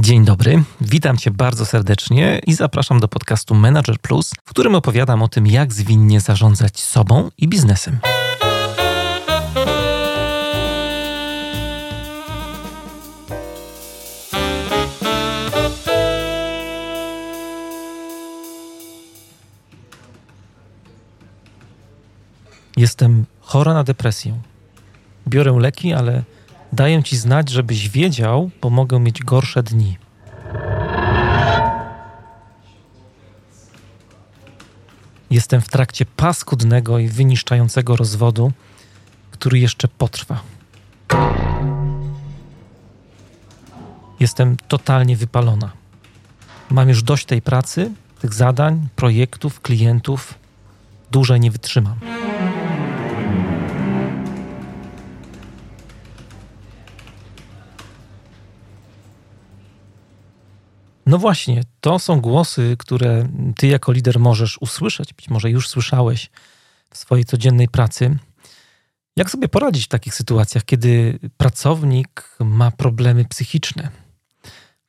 Dzień dobry, witam Cię bardzo serdecznie i zapraszam do podcastu Manager Plus, w którym opowiadam o tym, jak zwinnie zarządzać sobą i biznesem. Jestem chora na depresję. Biorę leki, ale daję ci znać, żebyś wiedział, bo mogę mieć gorsze dni. Jestem w trakcie paskudnego i wyniszczającego rozwodu, który jeszcze potrwa. Jestem totalnie wypalona. Mam już dość tej pracy, tych zadań, projektów, klientów. Dłużej nie wytrzymam. No właśnie, to są głosy, które ty jako lider możesz usłyszeć, być może już słyszałeś w swojej codziennej pracy. Jak sobie poradzić w takich sytuacjach, kiedy pracownik ma problemy psychiczne?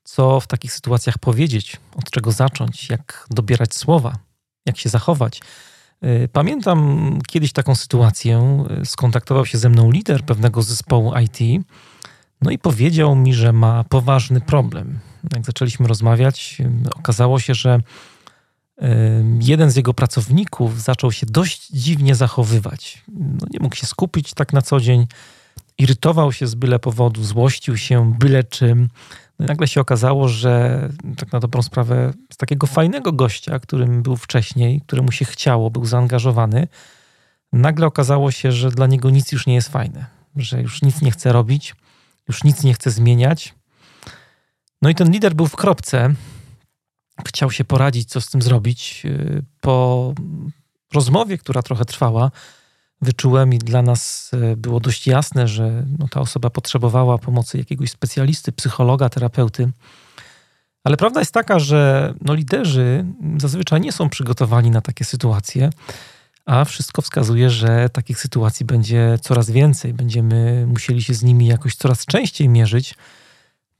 Co w takich sytuacjach powiedzieć? Od czego zacząć? Jak dobierać słowa? Jak się zachować? Y, pamiętam kiedyś taką sytuację. Skontaktował się ze mną lider pewnego zespołu IT, no i powiedział mi, że ma poważny problem jak zaczęliśmy rozmawiać, okazało się, że jeden z jego pracowników zaczął się dość dziwnie zachowywać. No, nie mógł się skupić tak na co dzień, irytował się z byle powodu, złościł się byle czym. No nagle się okazało, że tak na dobrą sprawę z takiego fajnego gościa, którym był wcześniej, któremu się chciało, był zaangażowany, nagle okazało się, że dla niego nic już nie jest fajne, że już nic nie chce robić, już nic nie chce zmieniać no i ten lider był w kropce. Chciał się poradzić, co z tym zrobić. Y, po rozmowie, która trochę trwała, wyczułem i dla nas y, było dość jasne, że no, ta osoba potrzebowała pomocy jakiegoś specjalisty, psychologa, terapeuty. Ale prawda jest taka, że no, liderzy zazwyczaj nie są przygotowani na takie sytuacje, a wszystko wskazuje, że takich sytuacji będzie coraz więcej. Będziemy musieli się z nimi jakoś coraz częściej mierzyć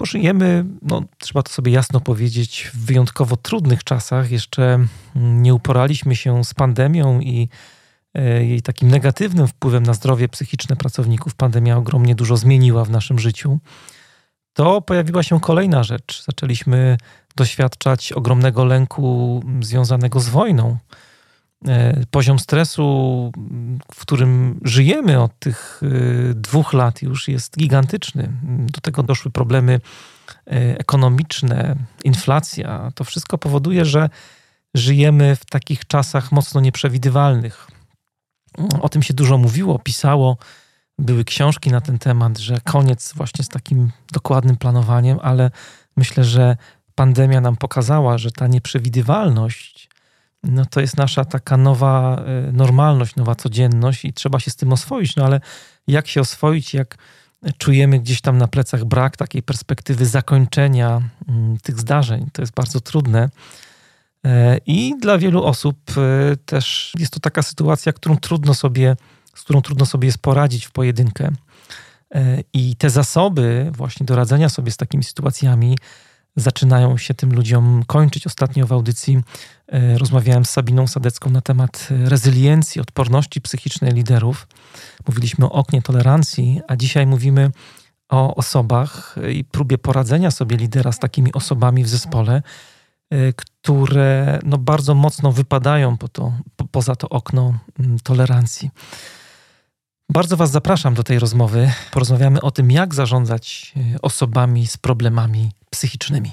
bo żyjemy, no, trzeba to sobie jasno powiedzieć, w wyjątkowo trudnych czasach. Jeszcze nie uporaliśmy się z pandemią i e, jej takim negatywnym wpływem na zdrowie psychiczne pracowników. Pandemia ogromnie dużo zmieniła w naszym życiu. To pojawiła się kolejna rzecz. Zaczęliśmy doświadczać ogromnego lęku związanego z wojną. E, poziom stresu, w którym żyjemy od tych e, dwóch lat, już jest gigantyczny. Do tego doszły problemy e, ekonomiczne, inflacja. To wszystko powoduje, że żyjemy w takich czasach mocno nieprzewidywalnych. O tym się dużo mówiło, pisało, były książki na ten temat, że koniec właśnie z takim dokładnym planowaniem, ale myślę, że pandemia nam pokazała, że ta nieprzewidywalność no to jest nasza taka nowa e, normalność, nowa codzienność i trzeba się z tym oswoić. No ale jak się oswoić, jak czujemy gdzieś tam na plecach brak takiej perspektywy zakończenia mm, tych zdarzeń? To jest bardzo trudne. E, I dla wielu osób e, też jest to taka sytuacja, którą trudno sobie, z którą trudno sobie jest poradzić w pojedynkę. I te zasoby właśnie do radzenia sobie z takimi sytuacjami zaczynają się tym ludziom kończyć. Ostatnio w audycji e, rozmawiałem z Sabiną Sadecką na temat rezyliencji, odporności psychicznej liderów. Mówiliśmy o oknie tolerancji, a dzisiaj mówimy o osobach i próbie poradzenia sobie lidera z takimi osobami w zespole, e, które no bardzo mocno wypadają po to, po, poza to okno tolerancji. Bardzo Was zapraszam do tej rozmowy. Porozmawiamy o tym, jak zarządzać e, osobami z problemami psychicznymi.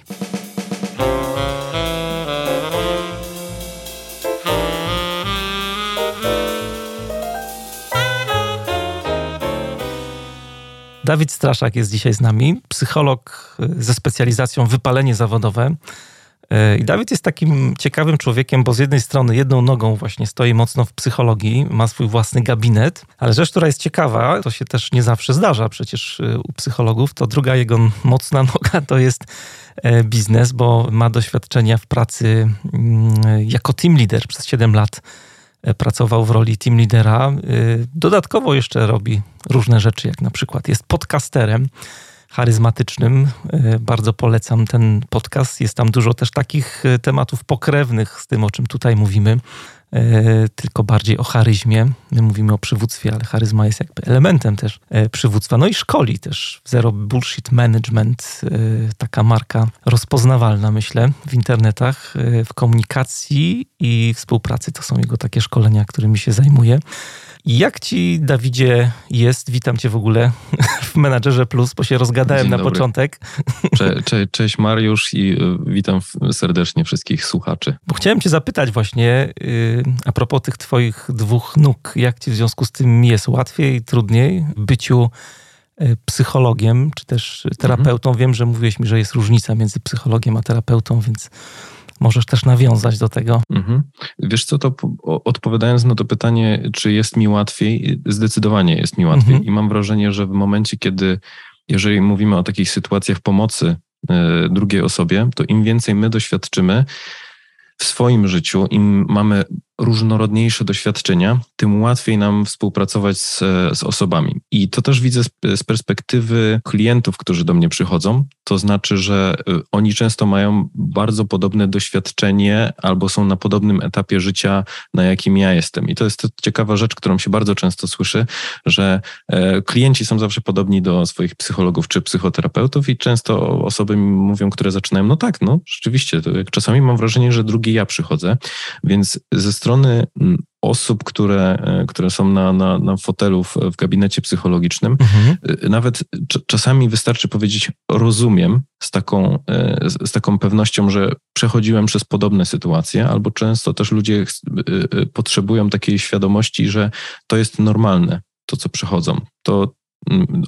Dawid Straszak jest dzisiaj z nami, psycholog e, ze specjalizacją wypalenie zawodowe. E, I Dawid jest takim ciekawym człowiekiem, bo z jednej strony jedną nogą właśnie stoi mocno w psychologii, ma swój własny gabinet, ale rzecz, która jest ciekawa, to się też nie zawsze zdarza przecież e, u psychologów, to druga jego mocna noga to jest e, biznes, bo ma doświadczenia w pracy mm, jako team leader przez 7 lat pracował w roli team leadera. Dodatkowo jeszcze robi różne rzeczy, jak na przykład jest podcasterem charyzmatycznym. E, bardzo polecam ten podcast. Jest tam dużo też takich e, tematów pokrewnych z tym, o czym tutaj mówimy. E, tylko bardziej o charyzmie. My mówimy o przywództwie, ale charyzma jest jakby elementem też przywództwa. No i szkoli też. Zero Bullshit Management, taka marka rozpoznawalna, myślę, w internetach, w komunikacji i współpracy. To są jego takie szkolenia, którymi się zajmuje. Jak ci, Dawidzie, jest? Witam cię w ogóle w Menadżerze Plus, bo się rozgadałem na początek. Cze, cze, cześć Mariusz i y, witam serdecznie wszystkich słuchaczy. Bo chciałem cię zapytać właśnie yy, a propos tych twoich dwóch nóg. Jak ci w związku z tym jest? Łatwiej, trudniej w byciu y, psychologiem, czy też terapeutą? Mhm. Wiem, że mówiłeś mi, że jest różnica między psychologiem a terapeutą, więc możesz też nawiązać do tego. Mhm. Wiesz co, to odpowiadając na to pytanie, czy jest mi łatwiej, zdecydowanie jest mi łatwiej. Mhm. I mam wrażenie, że w momencie, kiedy, jeżeli mówimy o takich sytuacjach pomocy y, drugiej osobie, to im więcej my doświadczymy, w swoim życiu, im mamy różnorodniejsze doświadczenia, tym łatwiej nam współpracować z, z osobami. I to też widzę z, z, perspektywy klientów, którzy do mnie przychodzą. To znaczy, że y, oni często mają bardzo podobne doświadczenie albo są na podobnym etapie życia, na jakim ja jestem. I to jest ciekawa rzecz, którą się bardzo często słyszy, że e, klienci są zawsze podobni do swoich psychologów czy psychoterapeutów i często osoby mi mówią, które zaczynają, no tak, no rzeczywiście, to czasami mam wrażenie, że drugi ja przychodzę, więc ze strony strony mm, osób, które, e, które są na, na, na fotelu w, w gabinecie psychologicznym, mhm. E, nawet czasami wystarczy powiedzieć rozumiem z taką, e, z taką pewnością, że przechodziłem przez podobne sytuacje, albo często też ludzie potrzebują takiej świadomości, że to jest normalne, to co przechodzą. To,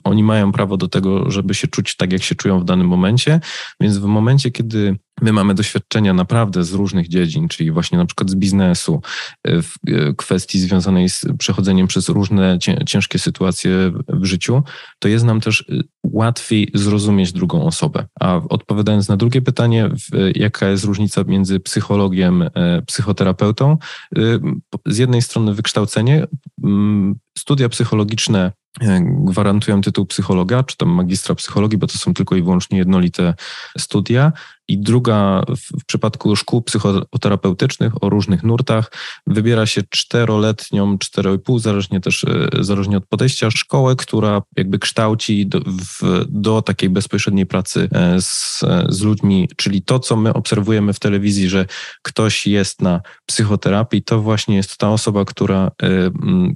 oni mają prawo do tego, żeby się czuć tak, jak się czują w danym momencie, więc w momencie, kiedy My mamy doświadczenia naprawdę z różnych dziedzin, czyli właśnie na przykład z biznesu, e, w e, kwestii związanej z przechodzeniem przez różne ciężkie sytuacje w życiu, to jest nam też e, łatwiej zrozumieć drugą osobę. A odpowiadając na drugie pytanie, jaka jest różnica między psychologiem, psychoterapeutą? Z jednej strony wykształcenie, studia psychologiczne gwarantują tytuł psychologa, czy tam magistra psychologii, bo to są tylko i wyłącznie jednolite studia. I druga, w przypadku szkół psychoterapeutycznych o różnych nurtach, wybiera się czteroletnią, czteroipół, zależnie też e, zależnie od podejścia, szkołę, która jakby kształci do, w, do takiej bezpośredniej pracy e, z, z ludźmi, czyli to, co my obserwujemy w telewizji, że ktoś jest na psychoterapii, to właśnie jest ta osoba, która, e,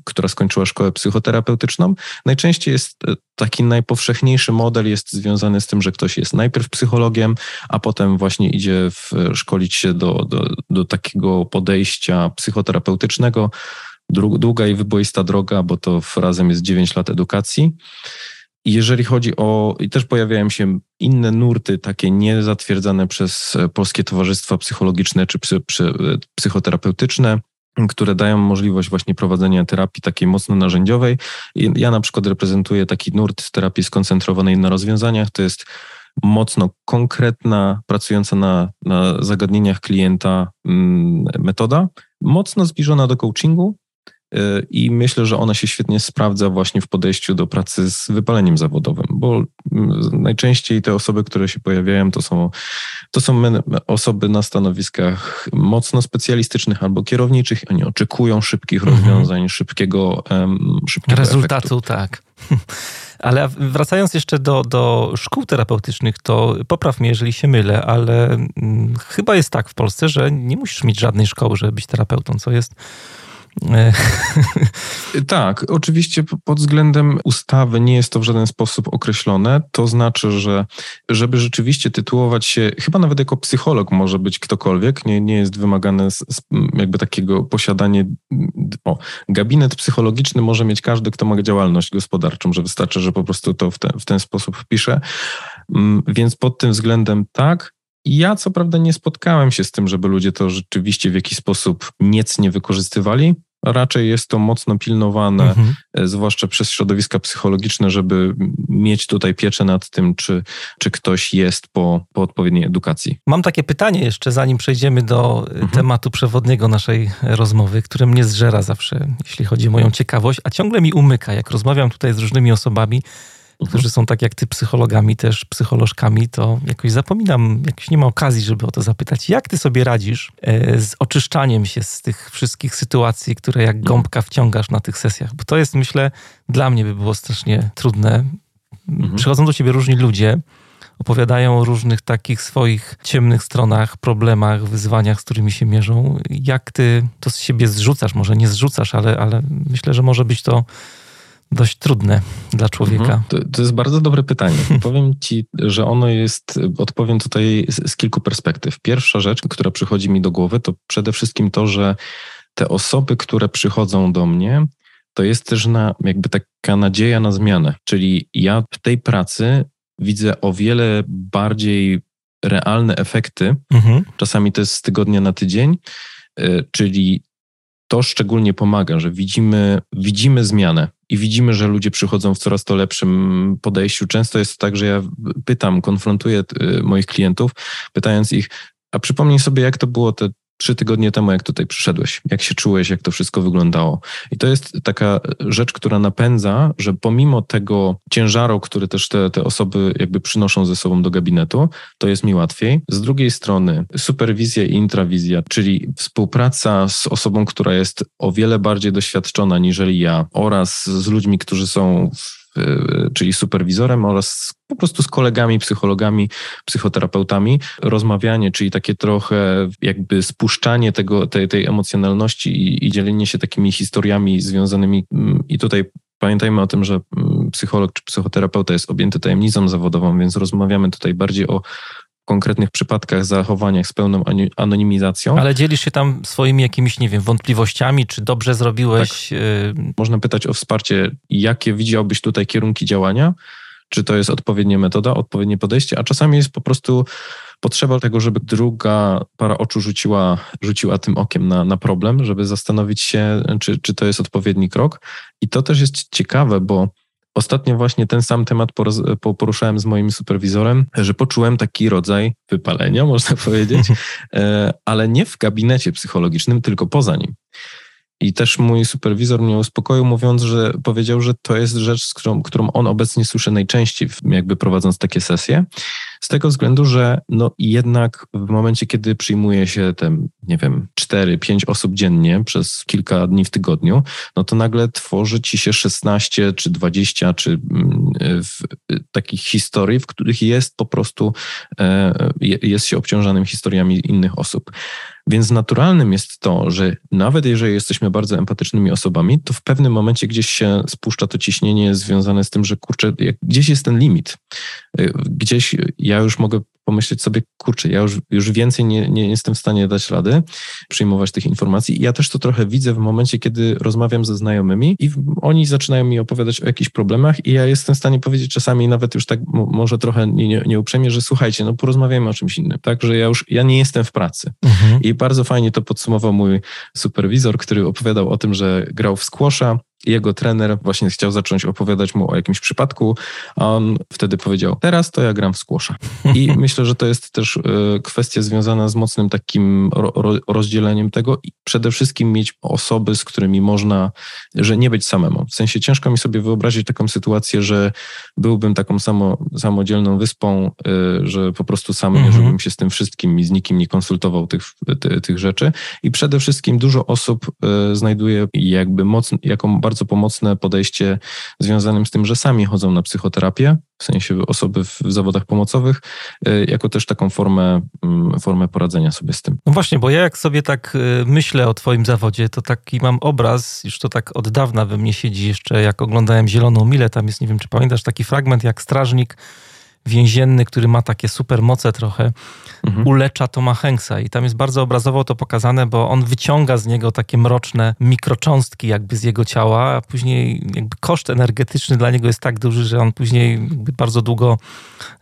która skończyła szkołę psychoterapeutyczną. Najczęściej jest taki najpowszechniejszy model jest związany z tym, że ktoś jest najpierw psychologiem, a potem właśnie idzie w, szkolić się do, do, do takiego podejścia psychoterapeutycznego. Długa i wyboista droga, bo to razem jest 9 lat edukacji. I jeżeli chodzi o, i też pojawiają się inne nurty, takie niezatwierdzane przez Polskie Towarzystwa Psychologiczne czy psy, psy, psychoterapeutyczne, które dają możliwość właśnie prowadzenia terapii takiej mocno narzędziowej. Ja na przykład reprezentuję taki nurt terapii skoncentrowanej na rozwiązaniach. To jest mocno konkretna, pracująca na, na zagadnieniach klienta mm, metoda, mocno zbliżona do coachingu, Y, I myślę, że ona się świetnie sprawdza właśnie w podejściu do pracy z wypaleniem zawodowym, bo mm, najczęściej te osoby, które się pojawiają, to są, to są osoby na stanowiskach mocno specjalistycznych albo kierowniczych. Oni oczekują szybkich mhm. rozwiązań, szybkiego, szybkiego rezultatu, efektu. tak. Ale wracając jeszcze do, do szkół terapeutycznych, to popraw mnie, jeżeli się mylę, ale mm, chyba jest tak w Polsce, że nie musisz mieć żadnej szkoły, żeby być terapeutą, co jest tak, oczywiście pod względem ustawy nie jest to w żaden sposób określone. To znaczy, że żeby rzeczywiście tytułować się, chyba nawet jako psycholog może być ktokolwiek, nie, nie jest wymagane z, z jakby takiego posiadanie. O, gabinet psychologiczny może mieć każdy, kto ma działalność gospodarczą, że wystarczy, że po prostu to w, w ten sposób wpisze. Mm, więc pod tym względem tak. Ja co prawda nie spotkałem się z tym, żeby ludzie to rzeczywiście w jakiś sposób niecnie wykorzystywali. Raczej jest to mocno pilnowane, mhm. E, zwłaszcza przez środowiska psychologiczne, żeby mieć tutaj pieczę nad tym, czy, czy ktoś jest po, po odpowiedniej edukacji. Mam takie pytanie jeszcze, zanim przejdziemy do e, mhm. tematu przewodniego naszej rozmowy, które mnie zżera zawsze, jeśli chodzi o moją ciekawość, a ciągle mi umyka, jak rozmawiam tutaj z różnymi osobami. Którzy są tak jak ty psychologami, też psycholożkami, to jakoś zapominam, jakoś nie ma okazji, żeby o to zapytać. Jak ty sobie radzisz e, z oczyszczaniem się z tych wszystkich sytuacji, które jak mhm. gąbka wciągasz na tych sesjach? Bo to jest, myślę, dla mnie by było strasznie trudne. Mhm. Przychodzą do ciebie różni ludzie, opowiadają o różnych takich swoich ciemnych stronach, problemach, wyzwaniach, z którymi się mierzą. Jak ty to z siebie zrzucasz? Może nie zrzucasz, ale, ale myślę, że może być to dość trudne dla człowieka? Mhm. To, to, jest bardzo dobre pytanie. Powiem ci, że ono jest, odpowiem tutaj z, z, kilku perspektyw. Pierwsza rzecz, która przychodzi mi do głowy, to przede wszystkim to, że te osoby, które przychodzą do mnie, to jest też na, jakby taka nadzieja na zmianę. Czyli ja w tej pracy widzę o wiele bardziej realne efekty. Mhm. Czasami to jest z tygodnia na tydzień, y, czyli to szczególnie pomaga, że widzimy, widzimy zmianę i widzimy, że ludzie przychodzą w coraz to lepszym podejściu. Często jest tak, że ja pytam, konfrontuję y, moich klientów, pytając ich, a przypomnij sobie, jak to było te trzy tygodnie temu, jak tutaj przyszedłeś, jak się czułeś, jak to wszystko wyglądało. I to jest taka rzecz, która napędza, że pomimo tego ciężaru, który też te, te osoby jakby przynoszą ze sobą do gabinetu, to jest mi łatwiej. Z drugiej strony superwizja i intrawizja, czyli współpraca z osobą, która jest o wiele bardziej doświadczona niżeli ja oraz z ludźmi, którzy są w czyli superwizorem oraz po prostu z kolegami, psychologami, psychoterapeutami, rozmawianie, czyli takie trochę jakby spuszczanie tego, tej, tej emocjonalności i, i dzielenie się takimi historiami związanymi mm, i tutaj Pamiętajmy o tym, że mm, psycholog czy psychoterapeuta jest objęty tajemnicą zawodową, więc rozmawiamy tutaj bardziej o konkretnych przypadkach, zachowaniach z pełną anonimizacją. Ale dzielisz się tam swoimi jakimiś, nie wiem, wątpliwościami, czy dobrze zrobiłeś? Tak. Y, Można pytać o wsparcie, jakie widziałbyś tutaj kierunki działania, czy to jest odpowiednia metoda, odpowiednie podejście, a czasami jest po prostu potrzeba tego, żeby druga para oczu rzuciła, rzuciła tym okiem na, na problem, żeby zastanowić się, czy, czy to jest odpowiedni krok. I to też jest ciekawe, bo Ostatnio właśnie ten sam temat poruszałem z moim superwizorem, że poczułem taki rodzaj wypalenia, można powiedzieć, e, ale nie w gabinecie psychologicznym, tylko poza nim. I też mój superwizor mnie uspokoił, mówiąc, że powiedział, że to jest rzecz, którą, którą on obecnie słyszy najczęściej, jakby prowadząc takie sesje. Z tego względu, że no jednak w momencie, kiedy przyjmuje się te, nie wiem, 4-5 osób dziennie przez kilka dni w tygodniu, no to nagle tworzy ci się 16 czy 20 czy mm, w, takich historii, w których jest po prostu, e, jest się obciążanym historiami innych osób. Więc naturalnym jest to, że nawet jeżeli jesteśmy bardzo empatycznymi osobami, to w pewnym momencie gdzieś się spuszcza to ciśnienie związane z tym, że kurczę, gdzieś jest ten limit. Y, gdzieś ja już mogę pomyśleć sobie, kurczę, ja już, już więcej nie, nie jestem w stanie dać rady, przyjmować tych informacji. I ja też to trochę widzę w momencie, kiedy rozmawiam ze znajomymi i oni zaczynają mi opowiadać o jakichś problemach i ja jestem w stanie powiedzieć czasami nawet już tak może trochę nieuprzejmie, nie, nie że słuchajcie, no porozmawiajmy o czymś innym, tak, że ja już, ja nie jestem w pracy. Mhm. I bardzo fajnie to podsumował mój superwizor, który opowiadał o tym, że grał w squasha jego trener właśnie chciał zacząć opowiadać mu o jakimś przypadku, a on wtedy powiedział, teraz to ja gram w skłosza. I myślę, że to jest też e, kwestia związana z mocnym takim rozdzieleniem tego i przede wszystkim mieć osoby, z którymi można, że nie być samemu. W sensie ciężko mi sobie wyobrazić taką sytuację, że byłbym taką samo, samodzielną wyspą, e, że po prostu sam mhm. mierzyłbym się z tym wszystkim i z nikim nie konsultował tych, tych rzeczy. I przede wszystkim dużo osób e, znajduje jakby mocno, jaką bardzo pomocne podejście związanym z tym, że sami chodzą na psychoterapię, w sensie osoby w zawodach pomocowych, y, jako też taką formę, mm, formę poradzenia sobie z tym. No właśnie, bo ja jak sobie tak y, myślę o Twoim zawodzie, to taki mam obraz, już to tak od dawna we mnie siedzi jeszcze, jak oglądałem Zieloną Milę, tam jest, nie wiem czy pamiętasz, taki fragment jak strażnik więzienny, który ma takie super moce trochę, mhm. ulecza Toma Hanksa. I tam jest bardzo obrazowo to pokazane, bo on wyciąga z niego takie mroczne mikrocząstki jakby z jego ciała, a później jakby koszt energetyczny dla niego jest tak duży, że on później bardzo długo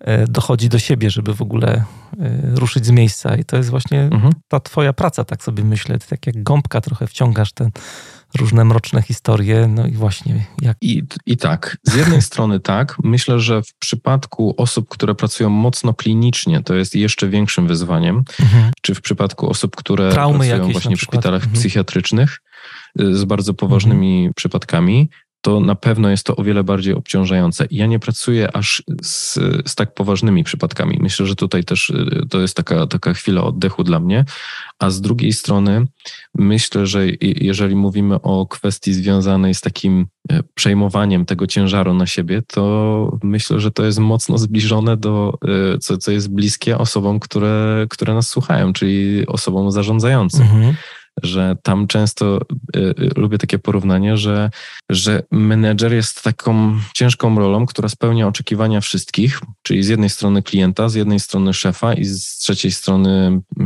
e, dochodzi do siebie, żeby w ogóle e, ruszyć z miejsca. I to jest właśnie mhm. ta twoja praca, tak sobie myślę. Ty tak jak gąbka trochę wciągasz ten różne mroczne historie, no i właśnie jak... I, I tak, z jednej strony tak, myślę, że w przypadku osób, które pracują mocno klinicznie, to jest jeszcze większym wyzwaniem, mhm. czy w przypadku osób, które Traumy pracują właśnie w szpitalach mhm. psychiatrycznych y, z bardzo poważnymi mhm. przypadkami, to na pewno jest to o wiele bardziej obciążające. Ja nie pracuję aż z, z, tak poważnymi przypadkami. Myślę, że tutaj też y, to jest taka, taka chwila oddechu dla mnie. A z drugiej strony myślę, że jeżeli mówimy o kwestii związanej z takim e, przejmowaniem tego ciężaru na siebie, to myślę, że to jest mocno zbliżone do, e, co, co jest bliskie osobom, które, które nas słuchają, czyli osobom zarządzającym. Mhm że tam często y, y, lubię takie porównanie, że, że menedżer jest taką ciężką rolą, która spełnia oczekiwania wszystkich, czyli z jednej strony klienta, z jednej strony szefa i z trzeciej strony y,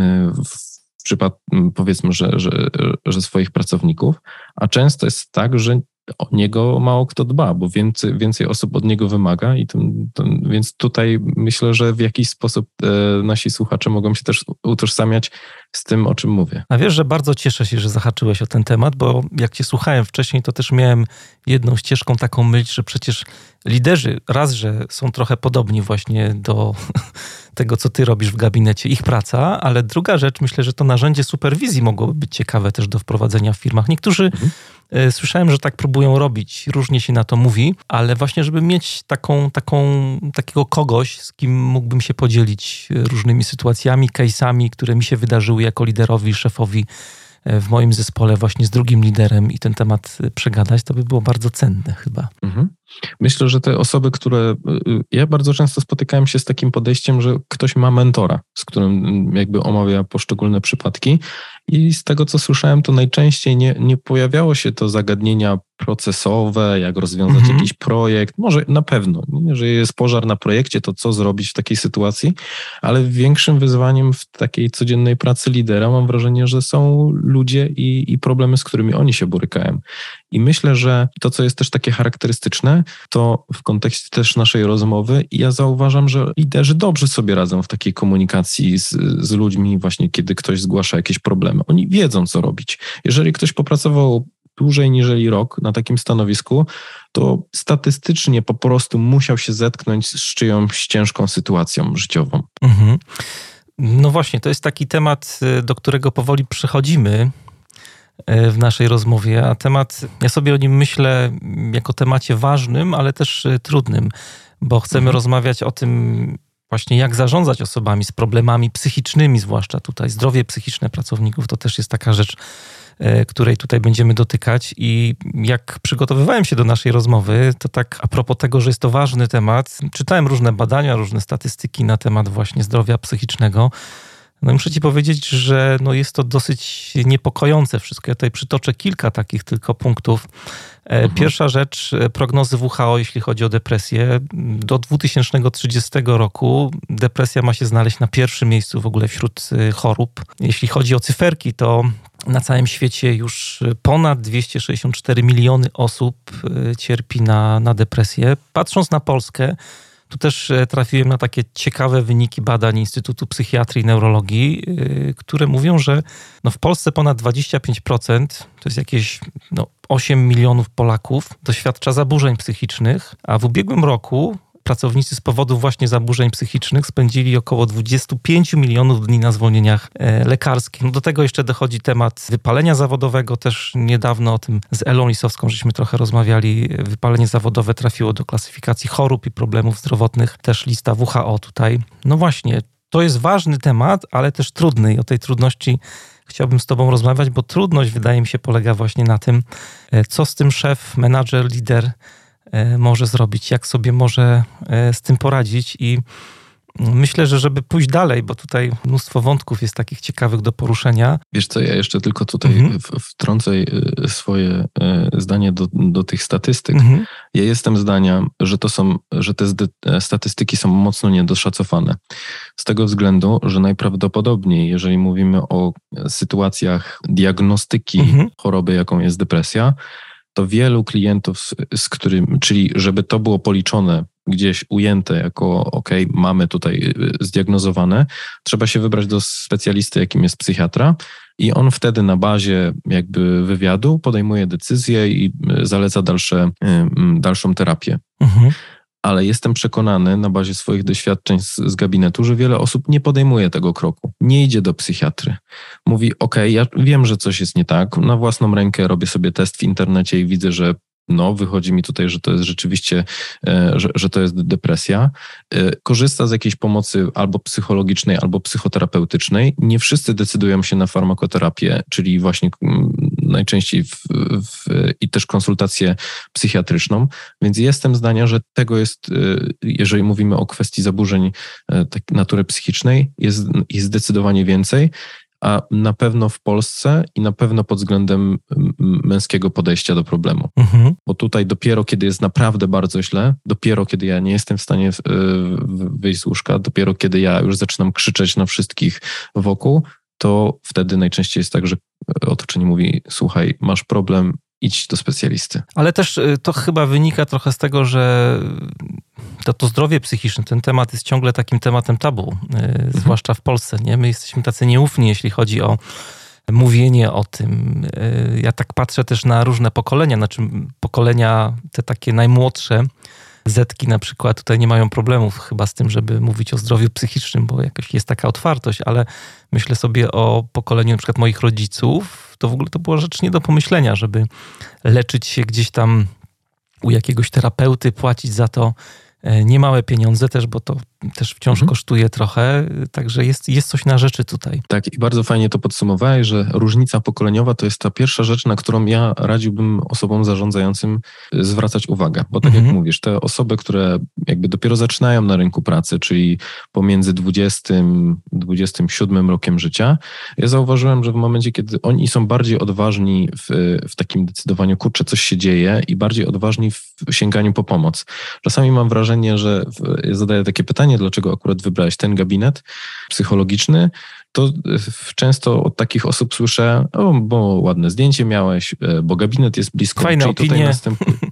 w przypadku powiedzmy, że, że, że swoich pracowników, a często jest tak, że o niego mało kto dba, bo więcej, więcej osób od niego wymaga i ten, ten, więc tutaj myślę, że w jakiś sposób e, nasi słuchacze mogą się też utożsamiać z tym, o czym mówię. A wiesz, że bardzo cieszę się, że zahaczyłeś o ten temat, bo jak cię słuchałem wcześniej, to też miałem jedną ścieżką taką myśl, że przecież liderzy raz, że są trochę podobni właśnie do tego, co ty robisz w gabinecie, ich praca, ale druga rzecz, myślę, że to narzędzie superwizji mogłoby być ciekawe też do wprowadzenia w firmach. Niektórzy mhm E, słyszałem, że tak próbują robić, różnie się na to mówi, ale właśnie, żeby mieć taką, taką, takiego kogoś, z kim mógłbym się podzielić e, różnymi sytuacjami, case'ami, które mi się wydarzyły jako liderowi, szefowi e, w moim zespole właśnie z drugim liderem i ten temat przegadać, to by było bardzo cenne chyba. Mhm. Myślę, że te osoby, które. Ja bardzo często spotykałem się z takim podejściem, że ktoś ma mentora, z którym jakby omawia poszczególne przypadki i z tego, co słyszałem, to najczęściej nie, nie pojawiało się to zagadnienia procesowe, jak rozwiązać mhm. jakiś projekt. Może na pewno, nie? że jest pożar na projekcie, to co zrobić w takiej sytuacji, ale większym wyzwaniem w takiej codziennej pracy lidera mam wrażenie, że są ludzie i, i problemy, z którymi oni się borykają. I myślę, że to, co jest też takie charakterystyczne, to w kontekście też naszej rozmowy, ja zauważam, że liderzy dobrze sobie radzą w takiej komunikacji z, z ludźmi, właśnie kiedy ktoś zgłasza jakieś problemy. Oni wiedzą, co robić. Jeżeli ktoś popracował dłużej niż rok na takim stanowisku, to statystycznie po prostu musiał się zetknąć z czyjąś ciężką sytuacją życiową. Mhm. No właśnie, to jest taki temat, y, do którego powoli przechodzimy w naszej rozmowie, a temat, ja sobie o nim myślę jako temacie ważnym, ale też y, trudnym, bo chcemy mhm. rozmawiać o tym, właśnie jak zarządzać osobami z problemami psychicznymi, zwłaszcza tutaj zdrowie psychiczne pracowników, to też jest taka rzecz, E, której tutaj będziemy dotykać. I jak przygotowywałem się do naszej rozmowy, to tak a propos tego, że jest to ważny temat, czytałem różne badania, różne statystyki na temat właśnie zdrowia psychicznego. No muszę ci powiedzieć, że no jest to dosyć niepokojące wszystko. Ja tutaj przytoczę kilka takich tylko punktów. E, mhm. Pierwsza rzecz, e, prognozy WHO, jeśli chodzi o depresję. Do 2030 roku depresja ma się znaleźć na pierwszym miejscu w ogóle wśród chorób. Jeśli chodzi o cyferki, to na całym świecie już ponad 264 miliony osób e, cierpi na, na depresję. Patrząc na Polskę, tu też e, trafiłem na takie ciekawe wyniki badań Instytutu Psychiatrii i Neurologii, e, które mówią, że no w Polsce ponad 25%, to jest jakieś no 8 milionów Polaków, doświadcza zaburzeń psychicznych, a w ubiegłym roku pracownicy z powodu właśnie zaburzeń psychicznych spędzili około 25 milionów dni na zwolnieniach e, lekarskich. No do tego jeszcze dochodzi temat wypalenia zawodowego. Też niedawno o tym z Elą Lisowską żeśmy trochę rozmawiali. Wypalenie zawodowe trafiło do klasyfikacji chorób i problemów zdrowotnych. Też lista WHO tutaj. No właśnie, to jest ważny temat, ale też trudny i o tej trudności chciałbym z Tobą rozmawiać, bo trudność wydaje mi się polega właśnie na tym, e, co z tym szef, menadżer, lider może zrobić, jak sobie może e, z tym poradzić i Myślę, że żeby pójść dalej, bo tutaj mnóstwo wątków jest takich ciekawych do poruszenia. Wiesz co, ja jeszcze tylko tutaj mhm. wtrącę e, swoje zdanie do, do tych statystyk. Mhm. Ja jestem zdania, że to są, że te statystyki są mocno niedoszacowane. Z tego względu, że najprawdopodobniej, jeżeli mówimy o sytuacjach diagnostyki mhm. choroby, jaką jest depresja, to wielu klientów, z, z którym, czyli żeby to było policzone gdzieś ujęte jako ok, mamy tutaj y, zdiagnozowane, trzeba się wybrać do specjalisty, jakim jest psychiatra i on wtedy na bazie jakby wywiadu podejmuje decyzję i y, zaleca dalsze, y, dalszą terapię. Mhm ale jestem przekonany na bazie swoich doświadczeń z, z, gabinetu, że wiele osób nie podejmuje tego kroku. Nie idzie do psychiatry. Mówi: OK, ja wiem, że coś jest nie tak. Na własną rękę robię sobie test w internecie i widzę, że no wychodzi mi tutaj, że to jest rzeczywiście, e, że, że to jest depresja, e, korzysta z jakiejś pomocy albo psychologicznej, albo psychoterapeutycznej. Nie wszyscy decydują się na farmakoterapię, czyli właśnie mm, najczęściej w, w, i też konsultację psychiatryczną, więc jestem zdania, że tego jest, e, jeżeli mówimy o kwestii zaburzeń tak, natury psychicznej, jest, jest zdecydowanie więcej a na pewno w Polsce i na pewno pod względem męskiego podejścia do problemu. Mhm. Bo tutaj dopiero kiedy jest naprawdę bardzo źle, dopiero kiedy ja nie jestem w stanie wyjść z łóżka, dopiero kiedy ja już zaczynam krzyczeć na wszystkich wokół, to wtedy najczęściej jest tak, że otoczenie mówi: Słuchaj, masz problem, idź do specjalisty. Ale też y, to chyba wynika trochę z tego, że to, to zdrowie psychiczne, ten temat jest ciągle takim tematem tabu, y, mhm. zwłaszcza w Polsce. Nie? My jesteśmy tacy nieufni, jeśli chodzi o mówienie o tym. Y, ja tak patrzę też na różne pokolenia, znaczy pokolenia te takie najmłodsze, Zetki na przykład tutaj nie mają problemów chyba z tym, żeby mówić o zdrowiu psychicznym, bo jakaś jest taka otwartość, ale myślę sobie o pokoleniu na przykład moich rodziców, to w ogóle to była rzecz nie do pomyślenia, żeby leczyć się gdzieś tam u jakiegoś terapeuty, płacić za to E, niemałe pieniądze też, bo to też wciąż mhm. kosztuje trochę, także jest, jest coś na rzeczy tutaj. Tak, i bardzo fajnie to podsumowałeś, że różnica pokoleniowa to jest ta pierwsza rzecz, na którą ja radziłbym osobom zarządzającym zwracać uwagę, bo tak mhm. jak mówisz, te osoby, które jakby dopiero zaczynają na rynku pracy, czyli pomiędzy 20, 27 rokiem życia, ja zauważyłem, że w momencie, kiedy oni są bardziej odważni w, w takim decydowaniu, kurczę, coś się dzieje i bardziej odważni w sięganiu po pomoc. Czasami mam wrażenie, wrażenie, że zadaję takie pytanie, dlaczego akurat wybrałeś ten gabinet psychologiczny, to często od takich osób słyszę, o, bo ładne zdjęcie miałeś, e, bo gabinet jest blisko. Fajne Czyli opinie. Następuje...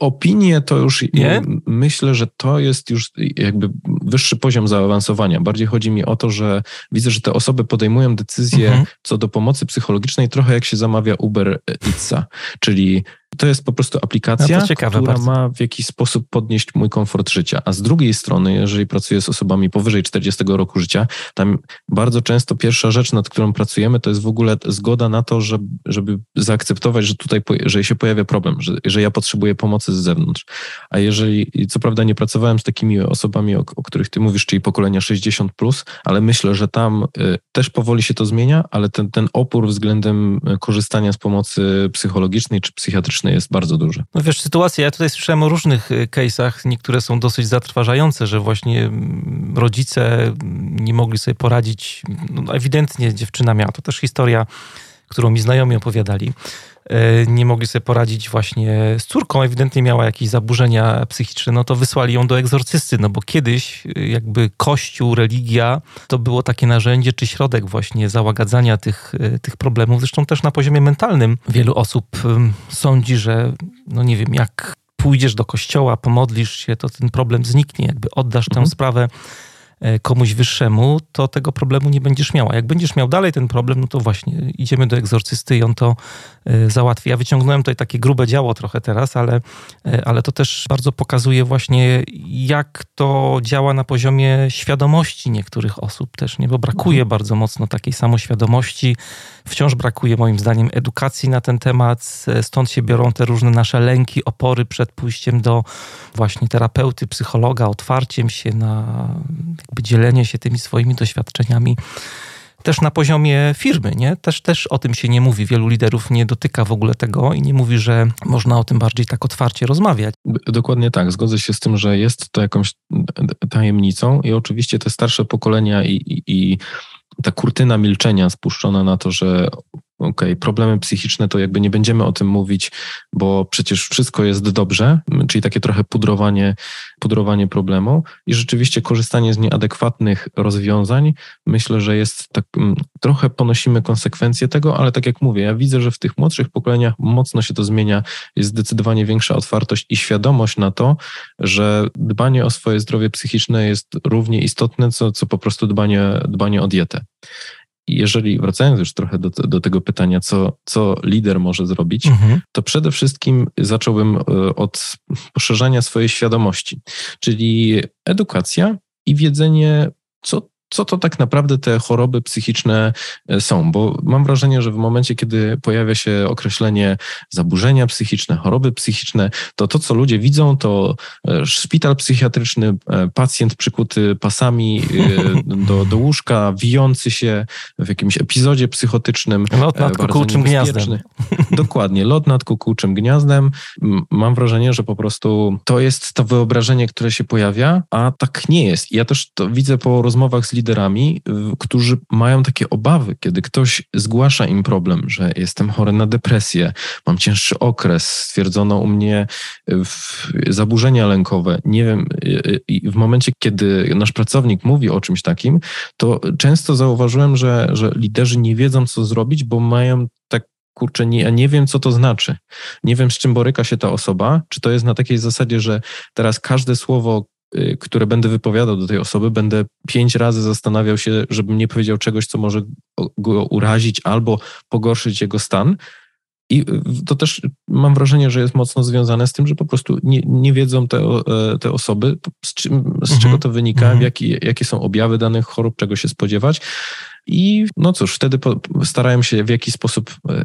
Opinie to już Nie? myślę, że to jest już jakby wyższy poziom zaawansowania. Bardziej chodzi mi o to, że widzę, że te osoby podejmują decyzje mhm. co do pomocy psychologicznej trochę jak się zamawia Uber Eatsa, czyli to jest po prostu aplikacja, no ciekawe, która bardzo. ma w jakiś sposób podnieść mój komfort życia. A z drugiej strony, jeżeli pracuję z osobami powyżej 40 roku życia, tam bardzo często pierwsza rzecz, nad którą pracujemy, to jest w ogóle zgoda na to, żeby, żeby zaakceptować, że tutaj że się pojawia problem, że, że ja potrzebuję pomocy z zewnątrz. A jeżeli, co prawda nie pracowałem z takimi osobami, o, o których ty mówisz, czyli pokolenia 60+, plus, ale myślę, że tam y, też powoli się to zmienia, ale ten, ten opór względem y, korzystania z pomocy psychologicznej czy psychiatrycznej jest bardzo duży. No wiesz, sytuacja, ja tutaj słyszałem o różnych y, case'ach, niektóre są dosyć zatrważające, że właśnie mm, rodzice nie mogli sobie poradzić. No, ewidentnie dziewczyna miała, to też historia, którą mi znajomi opowiadali nie mogli sobie poradzić właśnie z córką, ewidentnie miała jakieś zaburzenia psychiczne, no to wysłali ją do egzorcysty, no bo kiedyś e, jakby kościół, religia to było takie narzędzie czy środek właśnie załagadzania tych, e, tych problemów. Zresztą też na poziomie mentalnym wielu osób sądzi, że no nie wiem, jak pójdziesz do kościoła, pomodlisz się, to ten problem zniknie, jakby oddasz tę mhm. sprawę E, komuś wyższemu, to tego problemu nie będziesz miała. Jak będziesz miał dalej ten problem, no to właśnie idziemy do egzorcysty i on to e, załatwi. Ja wyciągnąłem tutaj takie grube działo trochę teraz, ale, e, ale to też bardzo pokazuje właśnie, jak to działa na poziomie świadomości niektórych osób też, nie? Bo brakuje mhm. bardzo mocno takiej samoświadomości. Wciąż brakuje moim zdaniem edukacji na ten temat, stąd się biorą te różne nasze lęki, opory przed pójściem do właśnie terapeuty, psychologa, otwarciem się na jakby dzielenie się tymi swoimi doświadczeniami też na poziomie firmy, nie? Też, też o tym się nie mówi. Wielu liderów nie dotyka w ogóle tego i nie mówi, że można o tym bardziej tak otwarcie rozmawiać. Dokładnie tak. Zgodzę się z tym, że jest to jakąś tajemnicą i oczywiście te starsze pokolenia i, i, i ta kurtyna milczenia spuszczona na to, że okay, problemy psychiczne to jakby nie będziemy o tym mówić, bo przecież wszystko jest dobrze, czyli takie trochę pudrowanie, pudrowanie problemu i rzeczywiście korzystanie z nieadekwatnych rozwiązań, myślę, że jest tak, mm, trochę ponosimy konsekwencje tego, ale tak jak mówię, ja widzę, że w tych młodszych pokoleniach mocno się to zmienia, jest zdecydowanie większa otwartość i świadomość na to, że dbanie o swoje zdrowie psychiczne jest równie istotne, co, co po prostu dbanie, dbanie o dietę jeżeli wracając już trochę do, do tego pytania, co, co lider może zrobić, mhm. to przede wszystkim zacząłbym e, od poszerzania swojej świadomości, czyli edukacja i wiedzenie, co co to tak naprawdę te choroby psychiczne e, są, bo mam wrażenie, że w momencie, kiedy pojawia się określenie zaburzenia psychiczne, choroby psychiczne, to to, co ludzie widzą, to e, szpital psychiatryczny, e, pacjent przykuty pasami do, do łóżka, wijący się w jakimś epizodzie psychotycznym. Lot nad kukułczym gniazdem. Dokładnie, lot nad kukułczym gniazdem. Mam wrażenie, że po prostu to jest to wyobrażenie, które się pojawia, a tak nie jest. Ja też to widzę po rozmowach z liderami, którzy mają takie obawy, kiedy ktoś zgłasza im problem, że jestem chory na depresję, mam cięższy okres, stwierdzono u mnie zaburzenia lękowe. Nie wiem, i w momencie, kiedy nasz pracownik mówi o czymś takim, to często zauważyłem, że, że liderzy nie wiedzą, co zrobić, bo mają tak kurczę, nie, nie wiem, co to znaczy. Nie wiem, z czym boryka się ta osoba. Czy to jest na takiej zasadzie, że teraz każde słowo, y, które będę wypowiadał do tej osoby, będę pięć razy zastanawiał się, żebym nie powiedział czegoś, co może go urazić albo pogorszyć jego stan. I y, to też mam wrażenie, że jest mocno związane z tym, że po prostu nie, nie wiedzą te, e, te osoby, z, czym, z czego mhm. to wynika, mhm. jaki, jakie są objawy danych chorób, czego się spodziewać. I no cóż, wtedy starałem się w jakiś sposób e,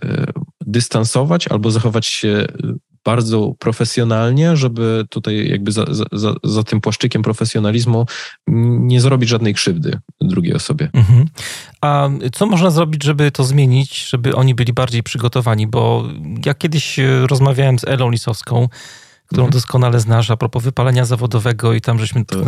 dystansować albo zachować się bardzo profesjonalnie, żeby tutaj jakby za, za, za, tym płaszczykiem profesjonalizmu nie zrobić żadnej krzywdy drugiej osobie. Mhm. A co można zrobić, żeby to zmienić, żeby oni byli bardziej przygotowani? Bo ja kiedyś rozmawiałem z Elą Lisowską, którą mhm. doskonale znasz a propos wypalenia zawodowego i tam żeśmy... To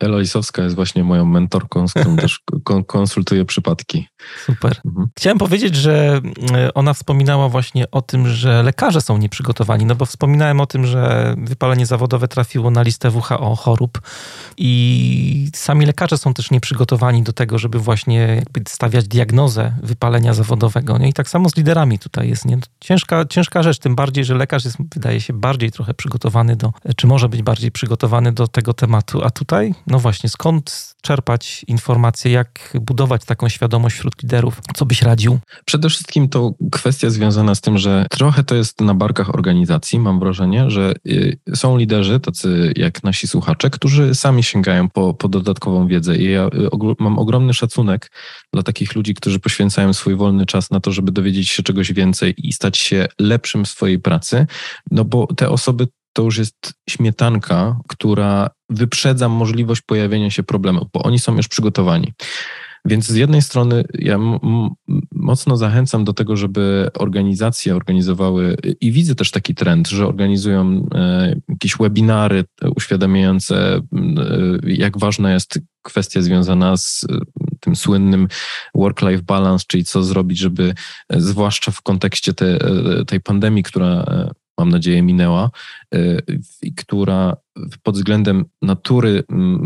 Ela Lisowska jest właśnie moją mentorką, z którą też konsultuję przypadki. Super. Mhm. Chciałem powiedzieć, że e, ona wspominała właśnie o tym, że lekarze są nieprzygotowani, no bo wspominałem o tym, że wypalenie zawodowe trafiło na listę WHO chorób i sami lekarze są też nieprzygotowani do tego, żeby właśnie jakby stawiać diagnozę wypalenia zawodowego. Nie? I tak samo z liderami tutaj jest. Nie? Ciężka, ciężka rzecz, tym bardziej, że lekarz jest, wydaje się, bardziej trochę przygotowany do, czy może być bardziej przygotowany do tego tematu. A tutaj, no właśnie, skąd czerpać informacje, jak budować taką świadomość wśród liderów? Co byś radził? Przede wszystkim to kwestia związana z tym, że trochę to jest na barkach organizacji. Mam wrażenie, że y, są liderzy, tacy jak nasi słuchacze, którzy sami sięgają po, po dodatkową wiedzę. I ja y, mam ogromny szacunek dla takich ludzi, którzy poświęcają swój wolny czas na to, żeby dowiedzieć się czegoś więcej i stać się lepszym w swojej pracy, no bo te osoby to już jest śmietanka, która wyprzedza możliwość pojawienia się problemów, bo oni są już przygotowani. Więc z jednej strony ja mocno zachęcam do tego, żeby organizacje organizowały i widzę też taki trend, że organizują e, jakieś webinary uświadamiające, e, jak ważna jest kwestia związana z e, tym słynnym work-life balance, czyli co zrobić, żeby zwłaszcza w kontekście te, tej pandemii, która mam nadzieję, minęła, y, która pod względem natury,